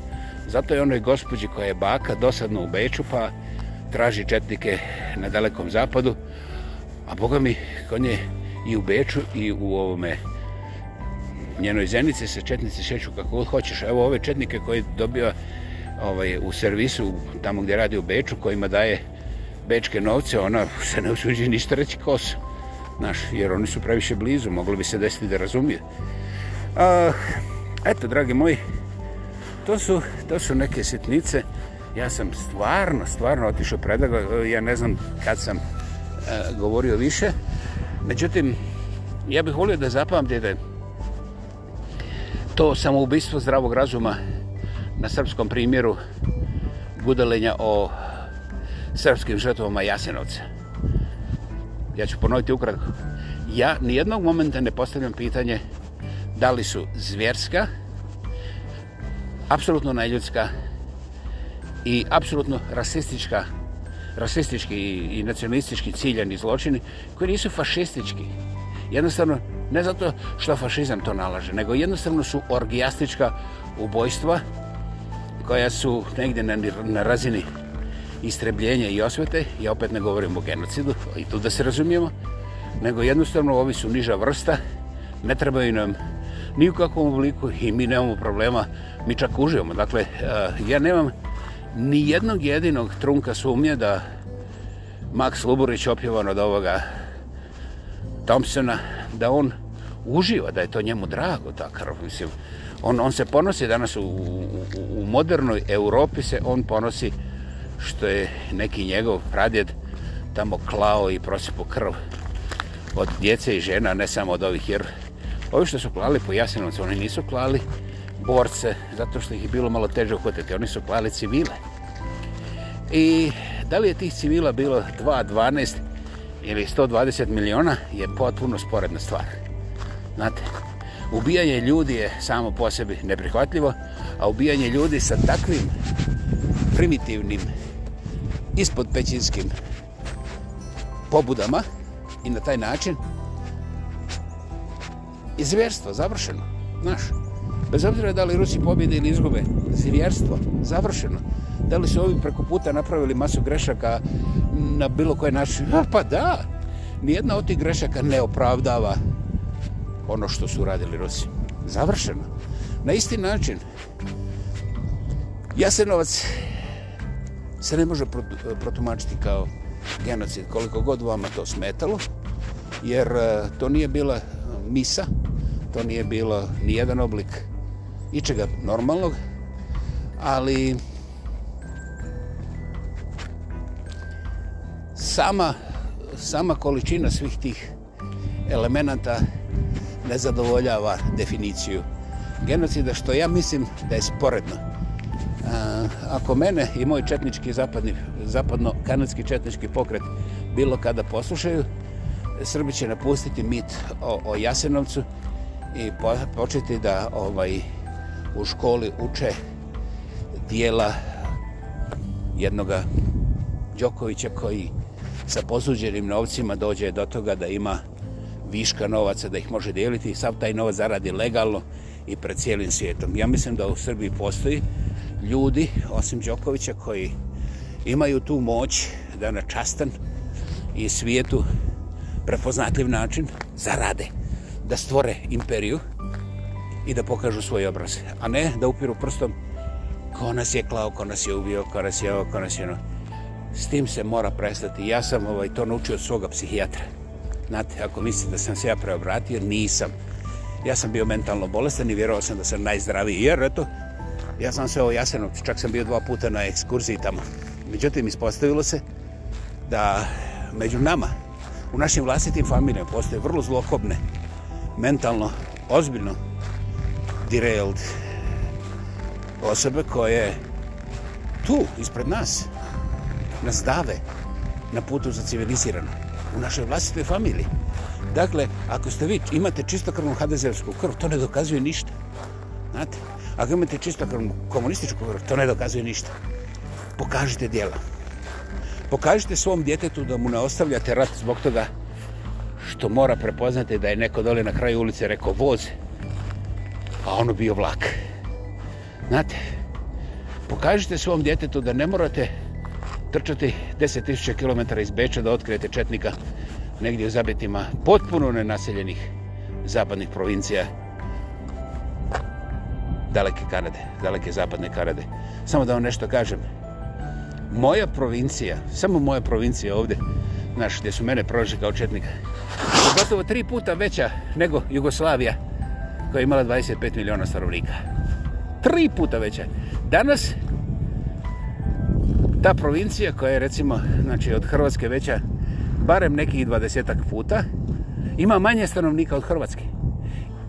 Zato je onoj gospođi koja je baka dosadno u Beču pa traži četnike na dalekom zapadu, a Boga mi, kod nje i u Beču i u ovome njenoj zenice se četnici šeću kako god hoćeš. Evo ove četnike koje dobiva ovaj, u servisu tamo gdje radi u Beču, kojima daje bečke novce, ona se ne usuđi ništa reći kosu. Naš, jer oni su previše blizu, moglo bi se desiti da razumiju. Uh, eto, dragi moji, to su, to su neke sitnice. Ja sam stvarno, stvarno otišao predlago. Ja ne znam kad sam uh, govorio više. Međutim, ja bih volio da zapamtite to samoubistvo zdravog razuma na srpskom primjeru gudelenja o srpskim žrtvama Jasenovca ja ću ponoviti ukratko, ja nijednog momenta ne postavljam pitanje da li su zvjerska, apsolutno najljudska i apsolutno rasistička, rasistički i nacionalistički ciljani zločini koji nisu fašistički. Jednostavno, ne zato što fašizam to nalaže, nego jednostavno su orgijastička ubojstva koja su negdje na, na razini istrebljenja i osvete, ja opet ne govorim o genocidu, i tu da se razumijemo, nego jednostavno ovi su niža vrsta, ne trebaju nam ni u kakvom obliku i mi nemamo problema, mi čak uživamo. Dakle, e, ja nemam ni jednog jedinog trunka sumnje da Max Luburić opjevan od ovoga Thompsona, da on uživa, da je to njemu drago ta krv. Mislim, on, on se ponosi danas u, u, u modernoj Europi se on ponosi uh, što je neki njegov pradjed tamo klao i prosipo krv od djece i žena, ne samo od ovih, jer ovi što su klali po Jasenovcu, oni nisu klali borce, zato što ih je bilo malo teže uhvatiti, oni su klali civile. I da li je tih civila bilo 2, 12 ili 120 miliona, je potpuno sporedna stvar. Znate, ubijanje ljudi je samo po sebi neprihvatljivo, a ubijanje ljudi sa takvim primitivnim ispod pećinskim pobudama i na taj način izvjerstvo završeno. Znaš, bez obzira da li Rusi pobjede ili izgube, izvjerstvo završeno. Da li su ovi preko puta napravili masu grešaka na bilo koje način? Ha, pa da, nijedna od tih grešaka ne opravdava ono što su radili Rusi. Završeno. Na isti način, Jasenovac se ne može protumačiti kao genocid, koliko god vama to smetalo, jer e, to nije bila misa, to nije bilo nijedan oblik ičega normalnog, ali sama, sama količina svih tih elemenata ne zadovoljava definiciju genocida, što ja mislim da je sporedno ako mene i moj četnički zapadni, zapadno-kanadski četnički pokret bilo kada poslušaju, Srbi će napustiti mit o, o Jasenovcu i po, početi da ovaj u školi uče dijela jednoga Đokovića koji sa posuđenim novcima dođe do toga da ima viška novaca, da ih može dijeliti i sav taj novac zaradi legalno i pred cijelim svijetom. Ja mislim da u Srbiji postoji ljudi, osim Đokovića, koji imaju tu moć da na častan i svijetu prepoznatljiv način zarade, da stvore imperiju i da pokažu svoje obraze, a ne da upiru prstom ko nas je klao, ko nas je ubio, ko nas je ovo, ko nas je ono. S tim se mora prestati. Ja sam ovaj, to naučio od svoga psihijatra. Znate, ako mislite da sam se ja preobratio, nisam. Ja sam bio mentalno bolestan i vjerovao sam da sam najzdraviji, jer eto, Ja sam sve o Jasenovcu, čak sam bio dva puta na ekskurziji tamo. Međutim, ispostavilo se da među nama, u našim vlastitim familijama, postoje vrlo zlokobne, mentalno, ozbiljno derailed osobe koje tu, ispred nas, nas dave na putu za civilizirano. U našoj vlastitoj familiji. Dakle, ako ste vi imate čistokrvnu hadezevsku krv, to ne dokazuje ništa. Znate? Ako imate čisto komunističku vjeru, to ne dokazuje ništa. Pokažite dijela. Pokažite svom djetetu da mu ne ostavljate rat zbog toga što mora prepoznati da je neko dole na kraju ulice rekao voz, a ono bio vlak. Znate, pokažite svom djetetu da ne morate trčati 10.000 km iz Beča da otkrijete četnika negdje u zabitima potpuno nenaseljenih zapadnih provincija daleke Kanade, daleke zapadne Kanade. Samo da vam nešto kažem. Moja provincija, samo moja provincija ovdje, znaš, gdje su mene prolaži kao četnika, je gotovo tri puta veća nego Jugoslavija, koja je imala 25 miliona starovnika. Tri puta veća. Danas, ta provincija koja je, recimo, znači, od Hrvatske veća barem nekih 20 puta, ima manje stanovnika od Hrvatske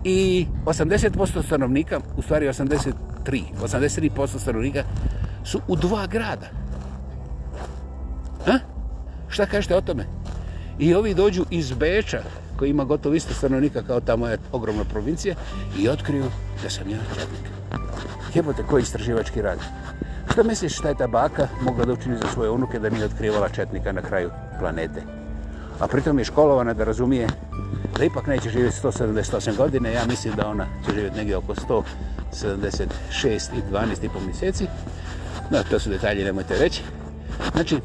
i 80% stanovnika, u stvari 83, 83% stanovnika su u dva grada. A? Šta kažete o tome? I ovi dođu iz Beča, koji ima gotovo isto stanovnika kao ta moja ogromna provincija, i otkriju da sam ja četnik. Jebote, koji istraživački rad? Šta misliš šta je ta baka mogla da učini za svoje unuke da nije otkrivala četnika na kraju planete? A pritom je školovana da razumije koja ipak neće živjeti 178 godine, ja mislim da ona će živjeti negdje oko 176 i 12 i pol mjeseci. No, to su detalje, nemojte reći. Znači,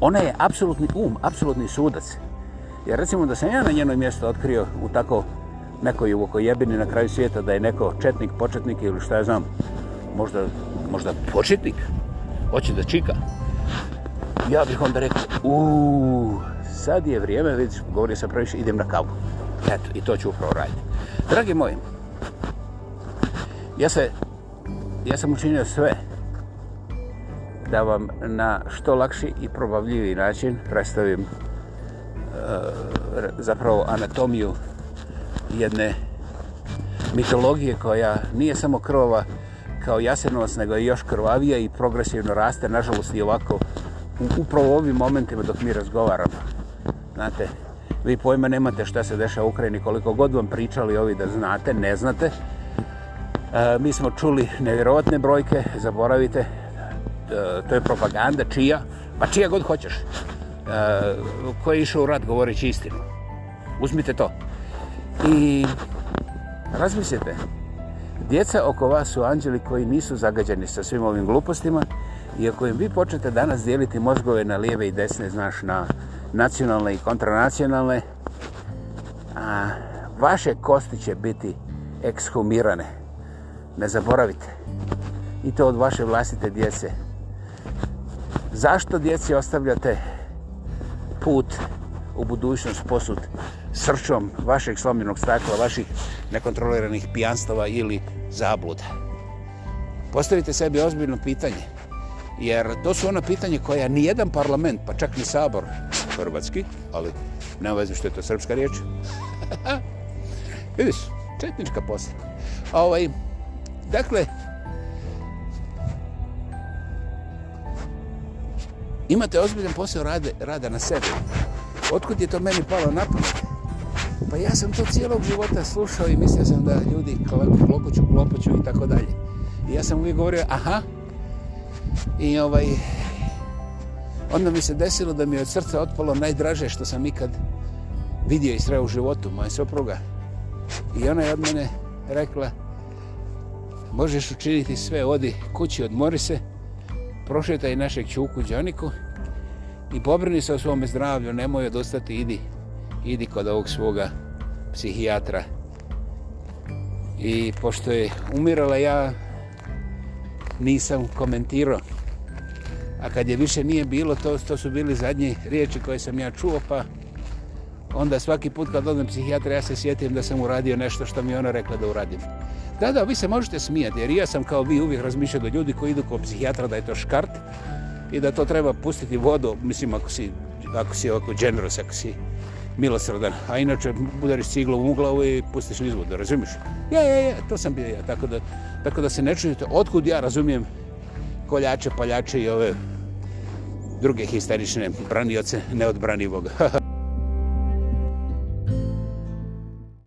ona je apsolutni um, apsolutni sudac. Jer recimo da sam ja na njeno mjesto otkrio u tako nekoj uvokojebini na kraju svijeta da je neko četnik, početnik ili šta ja znam, možda, možda početnik, hoće da čika, ja bih onda rekao, uuuu, sad je vrijeme, vidiš, govorio sam previše, idem na kavu. Eto, i to ću upravo raditi. Dragi moji, ja, se, ja sam učinio sve da vam na što lakši i probavljiviji način predstavim e, zapravo anatomiju jedne mitologije koja nije samo krvava kao jasenovac, nego je još krvavija i progresivno raste, nažalost i ovako, upravo u ovim momentima dok mi razgovaramo. Znate, vi pojma nemate šta se deša u Ukrajini, koliko god vam pričali ovi da znate, ne znate. E, mi smo čuli nevjerovatne brojke, zaboravite, e, to je propaganda, čija? Pa čija god hoćeš. E, ko je išao u rat govoreći istinu? Uzmite to. I razmislite, djeca oko vas su anđeli koji nisu zagađeni sa svim ovim glupostima i ako im vi počnete danas dijeliti mozgove na lijeve i desne, znaš, na nacionalne i kontranacionalne, a vaše kosti će biti ekshumirane. Ne zaboravite. I to od vaše vlastite djece. Zašto djeci ostavljate put u budućnost posud srčom vašeg slomljenog stakla, vaših nekontroliranih pijanstava ili zabluda? Postavite sebi ozbiljno pitanje, jer to su ona pitanje koja nijedan parlament, pa čak ni sabor, hrvatski, ali ne vezi što je to srpska riječ. Vidiš, četnička posla. Ovaj, dakle, imate ozbiljan posao rade, rada na sebi. Otkud je to meni palo na pamet? Pa ja sam to cijelog života slušao i mislio sam da ljudi klopuću, klopuću i tako dalje. I ja sam uvijek govorio, aha, i ovaj, onda mi se desilo da mi je od srca otpalo najdraže što sam ikad vidio i sreo u životu, moja supruga. I ona je od mene rekla, možeš učiniti sve, odi kući, odmori se, prošetaj našeg čuku Đoniku i pobrini se o svome zdravlju, nemoj odostati, idi, idi kod ovog svoga psihijatra. I pošto je umirala, ja nisam komentirao A kad je više nije bilo, to, to su bili zadnje riječi koje sam ja čuo, pa onda svaki put kad odem psihijatra ja se sjetim da sam uradio nešto što mi ona rekla da uradim. Da, da, vi se možete smijati jer ja sam kao vi uvijek razmišljao da ljudi koji idu kao psihijatra da je to škart i da to treba pustiti vodu, mislim ako si, ako si ovako generous, ako si milosrdan, a inače udariš ciglom u glavu i pustiš nizvodu, razumiš? Ja, ja, ja, to sam bio ja, tako da, tako da se ne čujete, otkud ja razumijem koljače, paljače i ove druge histerične branioce neodbranivog.